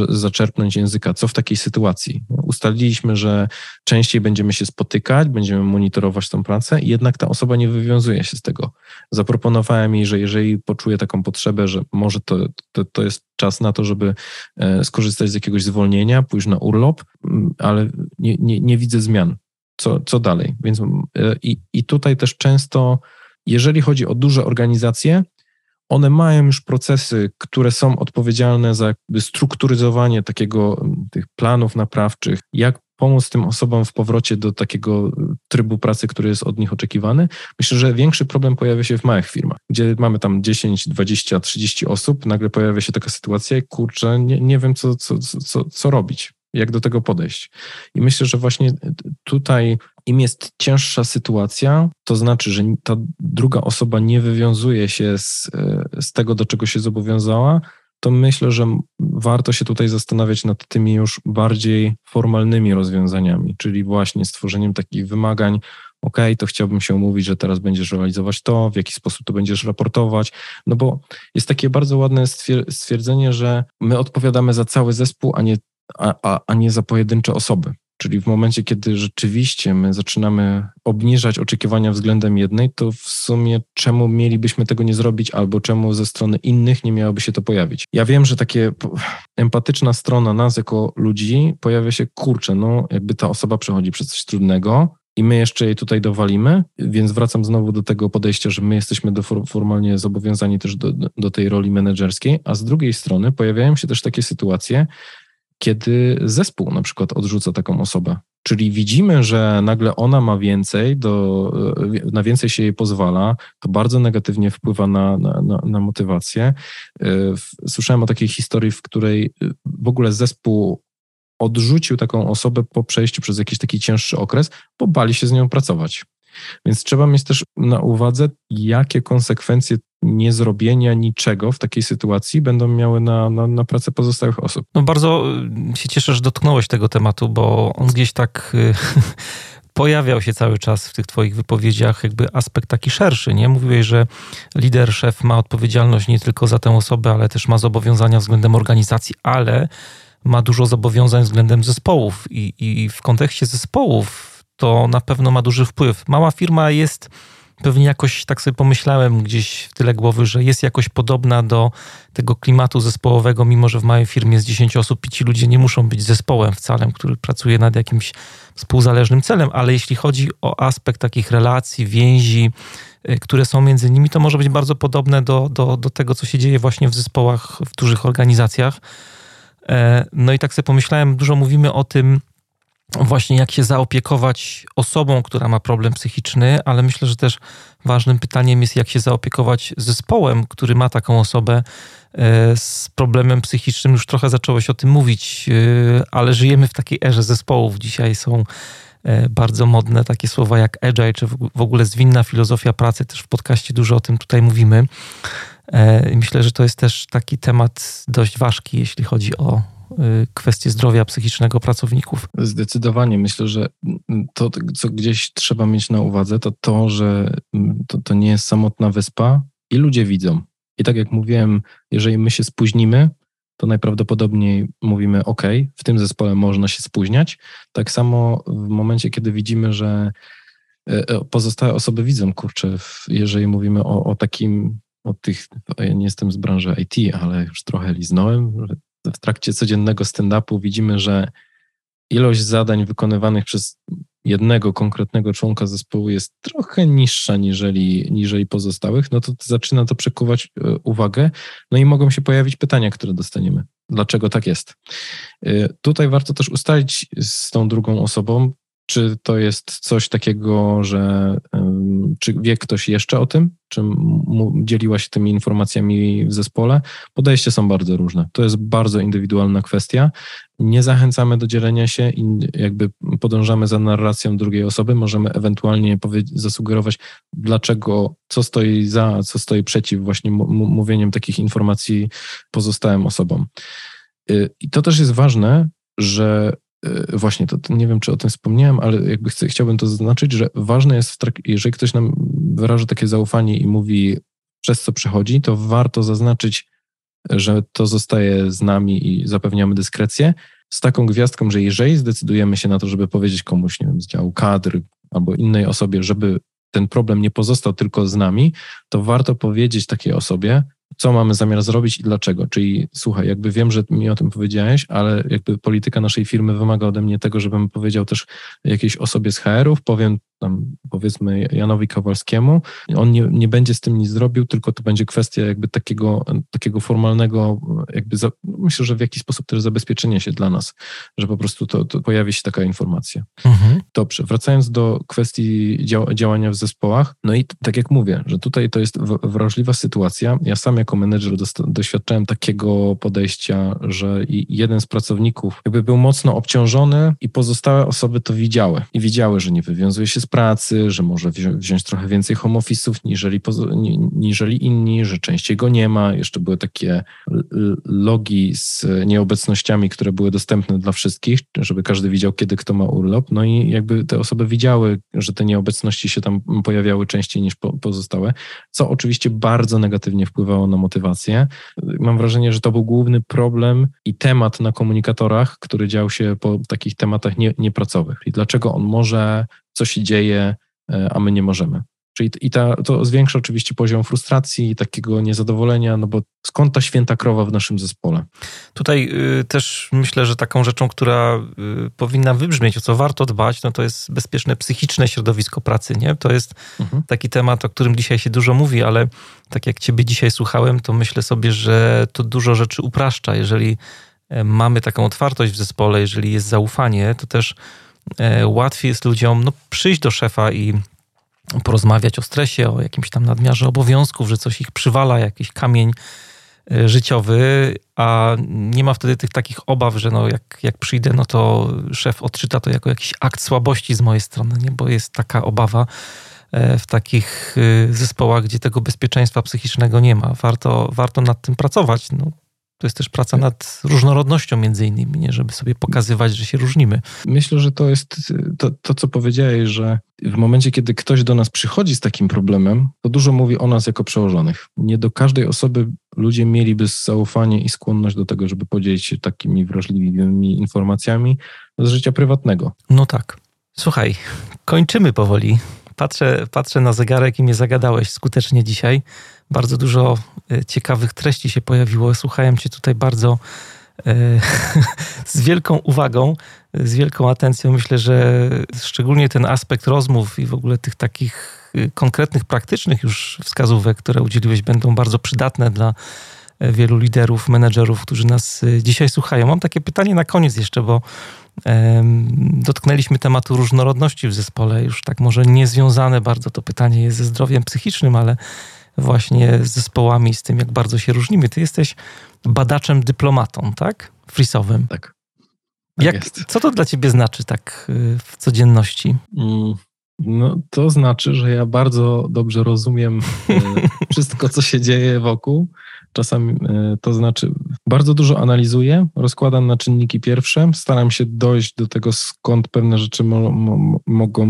zaczerpnąć języka. Co w takiej sytuacji? Ustaliliśmy, że częściej będziemy się spotykać, będziemy monitorować tą pracę, jednak ta osoba nie wywiązuje się z tego. Zaproponowałem jej, że jeżeli poczuje taką potrzebę, że może to, to, to jest czas na to, żeby e, skorzystać z jakiegoś zwolnienia, pójść na urlop, ale nie, nie, nie widzę zmian. Co, co dalej? Więc e, i, i tutaj też często, jeżeli chodzi o duże organizacje, one mają już procesy, które są odpowiedzialne za strukturyzowanie takiego, tych planów naprawczych, jak pomóc tym osobom w powrocie do takiego trybu pracy, który jest od nich oczekiwany. Myślę, że większy problem pojawia się w małych firmach, gdzie mamy tam 10, 20, 30 osób, nagle pojawia się taka sytuacja kurczę, nie, nie wiem, co, co, co, co robić jak do tego podejść. I myślę, że właśnie tutaj im jest cięższa sytuacja, to znaczy, że ta druga osoba nie wywiązuje się z, z tego, do czego się zobowiązała, to myślę, że warto się tutaj zastanawiać nad tymi już bardziej formalnymi rozwiązaniami, czyli właśnie stworzeniem takich wymagań. OK, to chciałbym się umówić, że teraz będziesz realizować to, w jaki sposób to będziesz raportować. No bo jest takie bardzo ładne stwierdzenie, że my odpowiadamy za cały zespół, a nie, a, a, a nie za pojedyncze osoby. Czyli w momencie, kiedy rzeczywiście my zaczynamy obniżać oczekiwania względem jednej, to w sumie czemu mielibyśmy tego nie zrobić, albo czemu ze strony innych nie miałoby się to pojawić? Ja wiem, że takie empatyczna strona nas jako ludzi pojawia się, kurczę, no jakby ta osoba przechodzi przez coś trudnego, i my jeszcze jej tutaj dowalimy, więc wracam znowu do tego podejścia, że my jesteśmy do, formalnie zobowiązani też do, do tej roli menedżerskiej, a z drugiej strony pojawiają się też takie sytuacje, kiedy zespół na przykład odrzuca taką osobę. Czyli widzimy, że nagle ona ma więcej, do, na więcej się jej pozwala, to bardzo negatywnie wpływa na, na, na motywację. E, słyszałem o takiej historii, w której w ogóle zespół odrzucił taką osobę po przejściu przez jakiś taki cięższy okres, bo bali się z nią pracować. Więc trzeba mieć też na uwadze, jakie konsekwencje niezrobienia niczego w takiej sytuacji będą miały na, na, na pracę pozostałych osób. No bardzo y, się cieszę, że dotknąłeś tego tematu, bo on gdzieś tak y, pojawiał się cały czas w tych twoich wypowiedziach jakby aspekt taki szerszy, nie? Mówiłeś, że lider, szef ma odpowiedzialność nie tylko za tę osobę, ale też ma zobowiązania względem organizacji, ale ma dużo zobowiązań względem zespołów i, i w kontekście zespołów to na pewno ma duży wpływ. Mała firma jest pewnie jakoś, tak sobie pomyślałem gdzieś w tyle głowy, że jest jakoś podobna do tego klimatu zespołowego, mimo że w małej firmie z 10 osób i ci ludzie nie muszą być zespołem wcale, który pracuje nad jakimś współzależnym celem, ale jeśli chodzi o aspekt takich relacji, więzi, y, które są między nimi, to może być bardzo podobne do, do, do tego, co się dzieje właśnie w zespołach, w dużych organizacjach. E, no i tak sobie pomyślałem, dużo mówimy o tym, właśnie jak się zaopiekować osobą, która ma problem psychiczny, ale myślę, że też ważnym pytaniem jest, jak się zaopiekować zespołem, który ma taką osobę e, z problemem psychicznym. Już trochę zacząłeś o tym mówić, e, ale żyjemy w takiej erze zespołów. Dzisiaj są e, bardzo modne takie słowa jak agile, czy w ogóle zwinna filozofia pracy. Też w podcaście dużo o tym tutaj mówimy. Myślę, że to jest też taki temat dość ważki, jeśli chodzi o kwestie zdrowia psychicznego pracowników. Zdecydowanie. Myślę, że to, co gdzieś trzeba mieć na uwadze, to to, że to, to nie jest samotna wyspa i ludzie widzą. I tak jak mówiłem, jeżeli my się spóźnimy, to najprawdopodobniej mówimy OK, w tym zespole można się spóźniać. Tak samo w momencie, kiedy widzimy, że e, e, pozostałe osoby widzą, kurczę, jeżeli mówimy o, o takim, o tych, ja nie jestem z branży IT, ale już trochę liznąłem, w trakcie codziennego stand-upu widzimy, że ilość zadań wykonywanych przez jednego konkretnego członka zespołu jest trochę niższa niżeli, niżeli pozostałych, no to zaczyna to przekuwać e, uwagę, no i mogą się pojawić pytania, które dostaniemy. Dlaczego tak jest? E, tutaj warto też ustalić z tą drugą osobą, czy to jest coś takiego, że czy wie ktoś jeszcze o tym? Czy dzieliła się tymi informacjami w zespole? Podejście są bardzo różne. To jest bardzo indywidualna kwestia. Nie zachęcamy do dzielenia się i jakby podążamy za narracją drugiej osoby. Możemy ewentualnie zasugerować, dlaczego, co stoi za, co stoi przeciw właśnie mówieniem takich informacji pozostałym osobom. Y, I to też jest ważne, że właśnie, to, nie wiem, czy o tym wspomniałem, ale jakby chcę, chciałbym to zaznaczyć, że ważne jest, jeżeli ktoś nam wyraża takie zaufanie i mówi, przez co przechodzi, to warto zaznaczyć, że to zostaje z nami i zapewniamy dyskrecję, z taką gwiazdką, że jeżeli zdecydujemy się na to, żeby powiedzieć komuś, nie wiem, z działu kadr albo innej osobie, żeby ten problem nie pozostał tylko z nami, to warto powiedzieć takiej osobie, co mamy zamiar zrobić i dlaczego. Czyli słuchaj, jakby wiem, że mi o tym powiedziałeś, ale jakby polityka naszej firmy wymaga ode mnie tego, żebym powiedział też jakiejś osobie z HR-ów, powiem tam powiedzmy Janowi Kowalskiemu, on nie, nie będzie z tym nic zrobił, tylko to będzie kwestia jakby takiego, takiego formalnego, jakby za, myślę, że w jakiś sposób też zabezpieczenie się dla nas, że po prostu to, to pojawi się taka informacja. Mhm. Dobrze, wracając do kwestii działania w zespołach, no i tak jak mówię, że tutaj to jest wrażliwa sytuacja. Ja sam jako menedżer doświadczałem takiego podejścia, że jeden z pracowników jakby był mocno obciążony i pozostałe osoby to widziały i widziały, że nie wywiązuje się z pracy, że może wziąć trochę więcej home office'ów niżeli, niżeli inni, że częściej go nie ma. Jeszcze były takie logi z nieobecnościami, które były dostępne dla wszystkich, żeby każdy widział, kiedy kto ma urlop. No i jakby te osoby widziały, że te nieobecności się tam pojawiały częściej niż pozostałe, co oczywiście bardzo negatywnie wpływało na motywację. Mam wrażenie, że to był główny problem i temat na komunikatorach, który dział się po takich tematach nie, niepracowych. I dlaczego on może co się dzieje, e, a my nie możemy. Czyli i ta, to zwiększa oczywiście poziom frustracji i takiego niezadowolenia, no bo skąd ta święta krowa w naszym zespole? Tutaj y, też myślę, że taką rzeczą, która y, powinna wybrzmieć, o co warto dbać, no to jest bezpieczne psychiczne środowisko pracy, nie? To jest mhm. taki temat, o którym dzisiaj się dużo mówi, ale tak jak ciebie dzisiaj słuchałem, to myślę sobie, że to dużo rzeczy upraszcza. Jeżeli e, mamy taką otwartość w zespole, jeżeli jest zaufanie, to też E, łatwiej jest ludziom no, przyjść do szefa i porozmawiać o stresie, o jakimś tam nadmiarze obowiązków, że coś ich przywala, jakiś kamień e, życiowy, a nie ma wtedy tych takich obaw, że no jak, jak przyjdę, no to szef odczyta to jako jakiś akt słabości z mojej strony, nie? bo jest taka obawa e, w takich zespołach, gdzie tego bezpieczeństwa psychicznego nie ma. Warto, warto nad tym pracować. No, to jest też praca nad różnorodnością między innymi, nie? żeby sobie pokazywać, że się różnimy. Myślę, że to jest to, to, co powiedziałeś, że w momencie, kiedy ktoś do nas przychodzi z takim problemem, to dużo mówi o nas jako przełożonych. Nie do każdej osoby ludzie mieliby zaufanie i skłonność do tego, żeby podzielić się takimi wrażliwymi informacjami z życia prywatnego. No tak. Słuchaj, kończymy powoli. Patrzę, patrzę na zegarek i mnie zagadałeś skutecznie dzisiaj. Bardzo dużo e, ciekawych treści się pojawiło. Słuchałem Cię tutaj bardzo e, z wielką uwagą, z wielką atencją. Myślę, że szczególnie ten aspekt rozmów i w ogóle tych takich e, konkretnych, praktycznych już wskazówek, które udzieliłeś, będą bardzo przydatne dla wielu liderów, menedżerów, którzy nas dzisiaj słuchają. Mam takie pytanie na koniec jeszcze, bo dotknęliśmy tematu różnorodności w zespole. Już tak może niezwiązane bardzo to pytanie jest ze zdrowiem psychicznym, ale właśnie z zespołami, z tym, jak bardzo się różnimy. Ty jesteś badaczem, dyplomatą, tak? Frisowym. Tak. tak jak, co to dla ciebie znaczy tak y, w codzienności? Mm, No, to znaczy, że ja bardzo dobrze rozumiem e, wszystko, co się dzieje wokół. Czasami e, to znaczy, bardzo dużo analizuję, rozkładam na czynniki pierwsze, staram się dojść do tego, skąd pewne rzeczy mo, mo, mogą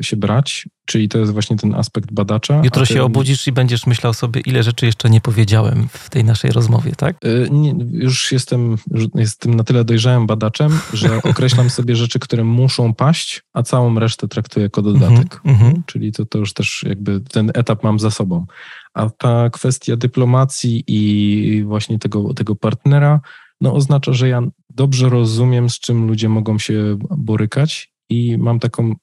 się brać, czyli to jest właśnie ten aspekt badacza. Jutro ten... się obudzisz i będziesz myślał sobie, ile rzeczy jeszcze nie powiedziałem w tej naszej rozmowie, tak? Nie, już jestem, już jestem na tyle dojrzałym badaczem, że określam sobie rzeczy, które muszą paść, a całą resztę traktuję jako dodatek. Mm -hmm. Czyli to, to już też jakby ten etap mam za sobą. A ta kwestia dyplomacji i właśnie tego, tego partnera, no oznacza, że ja dobrze rozumiem, z czym ludzie mogą się borykać i mam taką,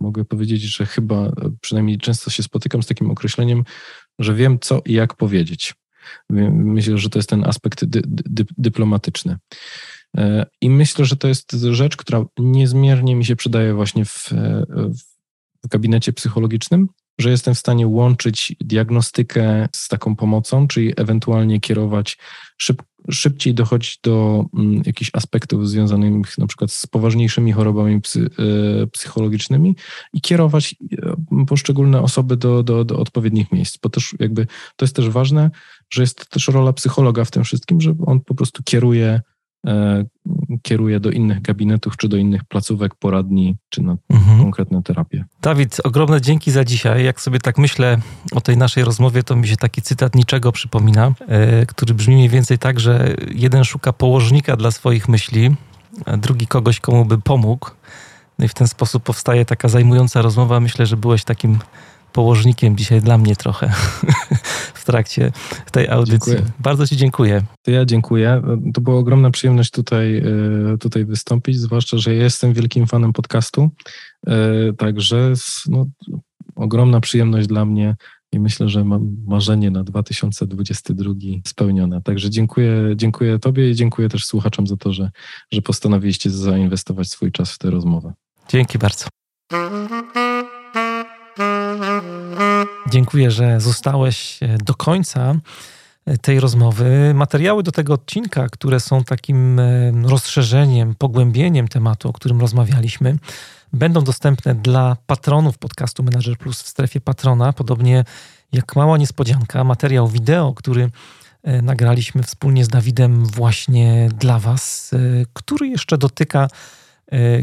mogę powiedzieć, że chyba przynajmniej często się spotykam z takim określeniem, że wiem co i jak powiedzieć. Myślę, że to jest ten aspekt dy, dy, dyplomatyczny. E, I myślę, że to jest rzecz, która niezmiernie mi się przydaje właśnie w, w gabinecie psychologicznym, że jestem w stanie łączyć diagnostykę z taką pomocą, czyli ewentualnie kierować szyb, szybciej dochodzić do mm, jakichś aspektów związanych na przykład z poważniejszymi chorobami psy, e, psychologicznymi i kierować e, poszczególne osoby do, do, do odpowiednich miejsc, bo też jakby to jest też ważne, że jest też rola psychologa w tym wszystkim, że on po prostu kieruje kieruje do innych gabinetów, czy do innych placówek, poradni, czy na mhm. konkretne terapie. Dawid, ogromne dzięki za dzisiaj. Jak sobie tak myślę o tej naszej rozmowie, to mi się taki cytat niczego przypomina, e, który brzmi mniej więcej tak, że jeden szuka położnika dla swoich myśli, a drugi kogoś, komu by pomógł. No i w ten sposób powstaje taka zajmująca rozmowa. Myślę, że byłeś takim położnikiem dzisiaj dla mnie trochę w trakcie tej audycji. Dziękuję. Bardzo Ci dziękuję. To ja dziękuję. To była ogromna przyjemność tutaj, e, tutaj wystąpić, zwłaszcza, że jestem wielkim fanem podcastu. E, także no, ogromna przyjemność dla mnie i myślę, że mam marzenie na 2022 spełnione. Także dziękuję, dziękuję Tobie i dziękuję też słuchaczom za to, że, że postanowiliście zainwestować swój czas w tę rozmowę. Dzięki bardzo. Dziękuję, że zostałeś e, do końca e, tej rozmowy. Materiały do tego odcinka, które są takim e, rozszerzeniem, pogłębieniem tematu, o którym rozmawialiśmy, będą dostępne dla patronów podcastu Manager Plus w strefie patrona, podobnie jak mała niespodzianka, materiał wideo, który nagraliśmy wspólnie z Dawidem właśnie dla Was, który jeszcze dotyka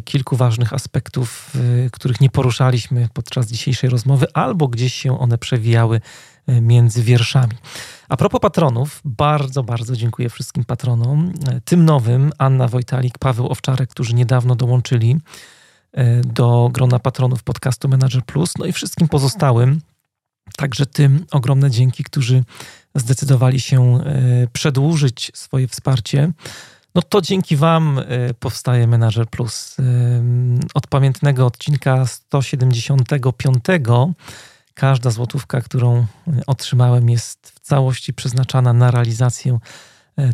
kilku ważnych aspektów, e, których nie poruszaliśmy podczas dzisiejszej rozmowy, albo gdzieś się one przewijały e, między wierszami. A propos patronów, bardzo, bardzo dziękuję wszystkim patronom. Tym nowym Anna Wojtalik, Paweł Owczarek, którzy niedawno dołączyli do grona patronów podcastu Manager Plus, no i wszystkim pozostałym, także tym ogromne dzięki, którzy zdecydowali się przedłużyć swoje wsparcie no to dzięki Wam y, powstaje Menager Plus. Y, od pamiętnego odcinka 175 każda złotówka, którą y, otrzymałem, jest w całości przeznaczana na realizację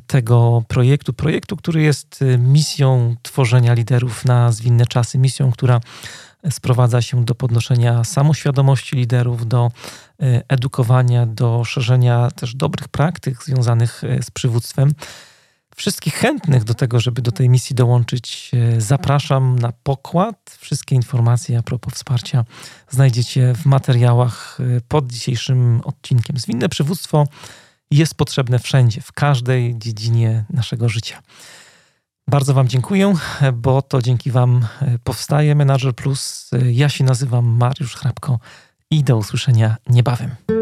tego projektu. Projektu, który jest misją tworzenia liderów na zwinne czasy, misją, która sprowadza się do podnoszenia samoświadomości liderów, do edukowania, do szerzenia też dobrych praktyk związanych z przywództwem. Wszystkich chętnych do tego, żeby do tej misji dołączyć, e, zapraszam na pokład. Wszystkie informacje a propos wsparcia znajdziecie w materiałach e, pod dzisiejszym odcinkiem. Zwinne przywództwo jest potrzebne wszędzie, w każdej dziedzinie naszego życia. Bardzo Wam dziękuję, bo to dzięki Wam e, powstaje Manager Plus. Ja się nazywam Mariusz Hrabko i do usłyszenia niebawem.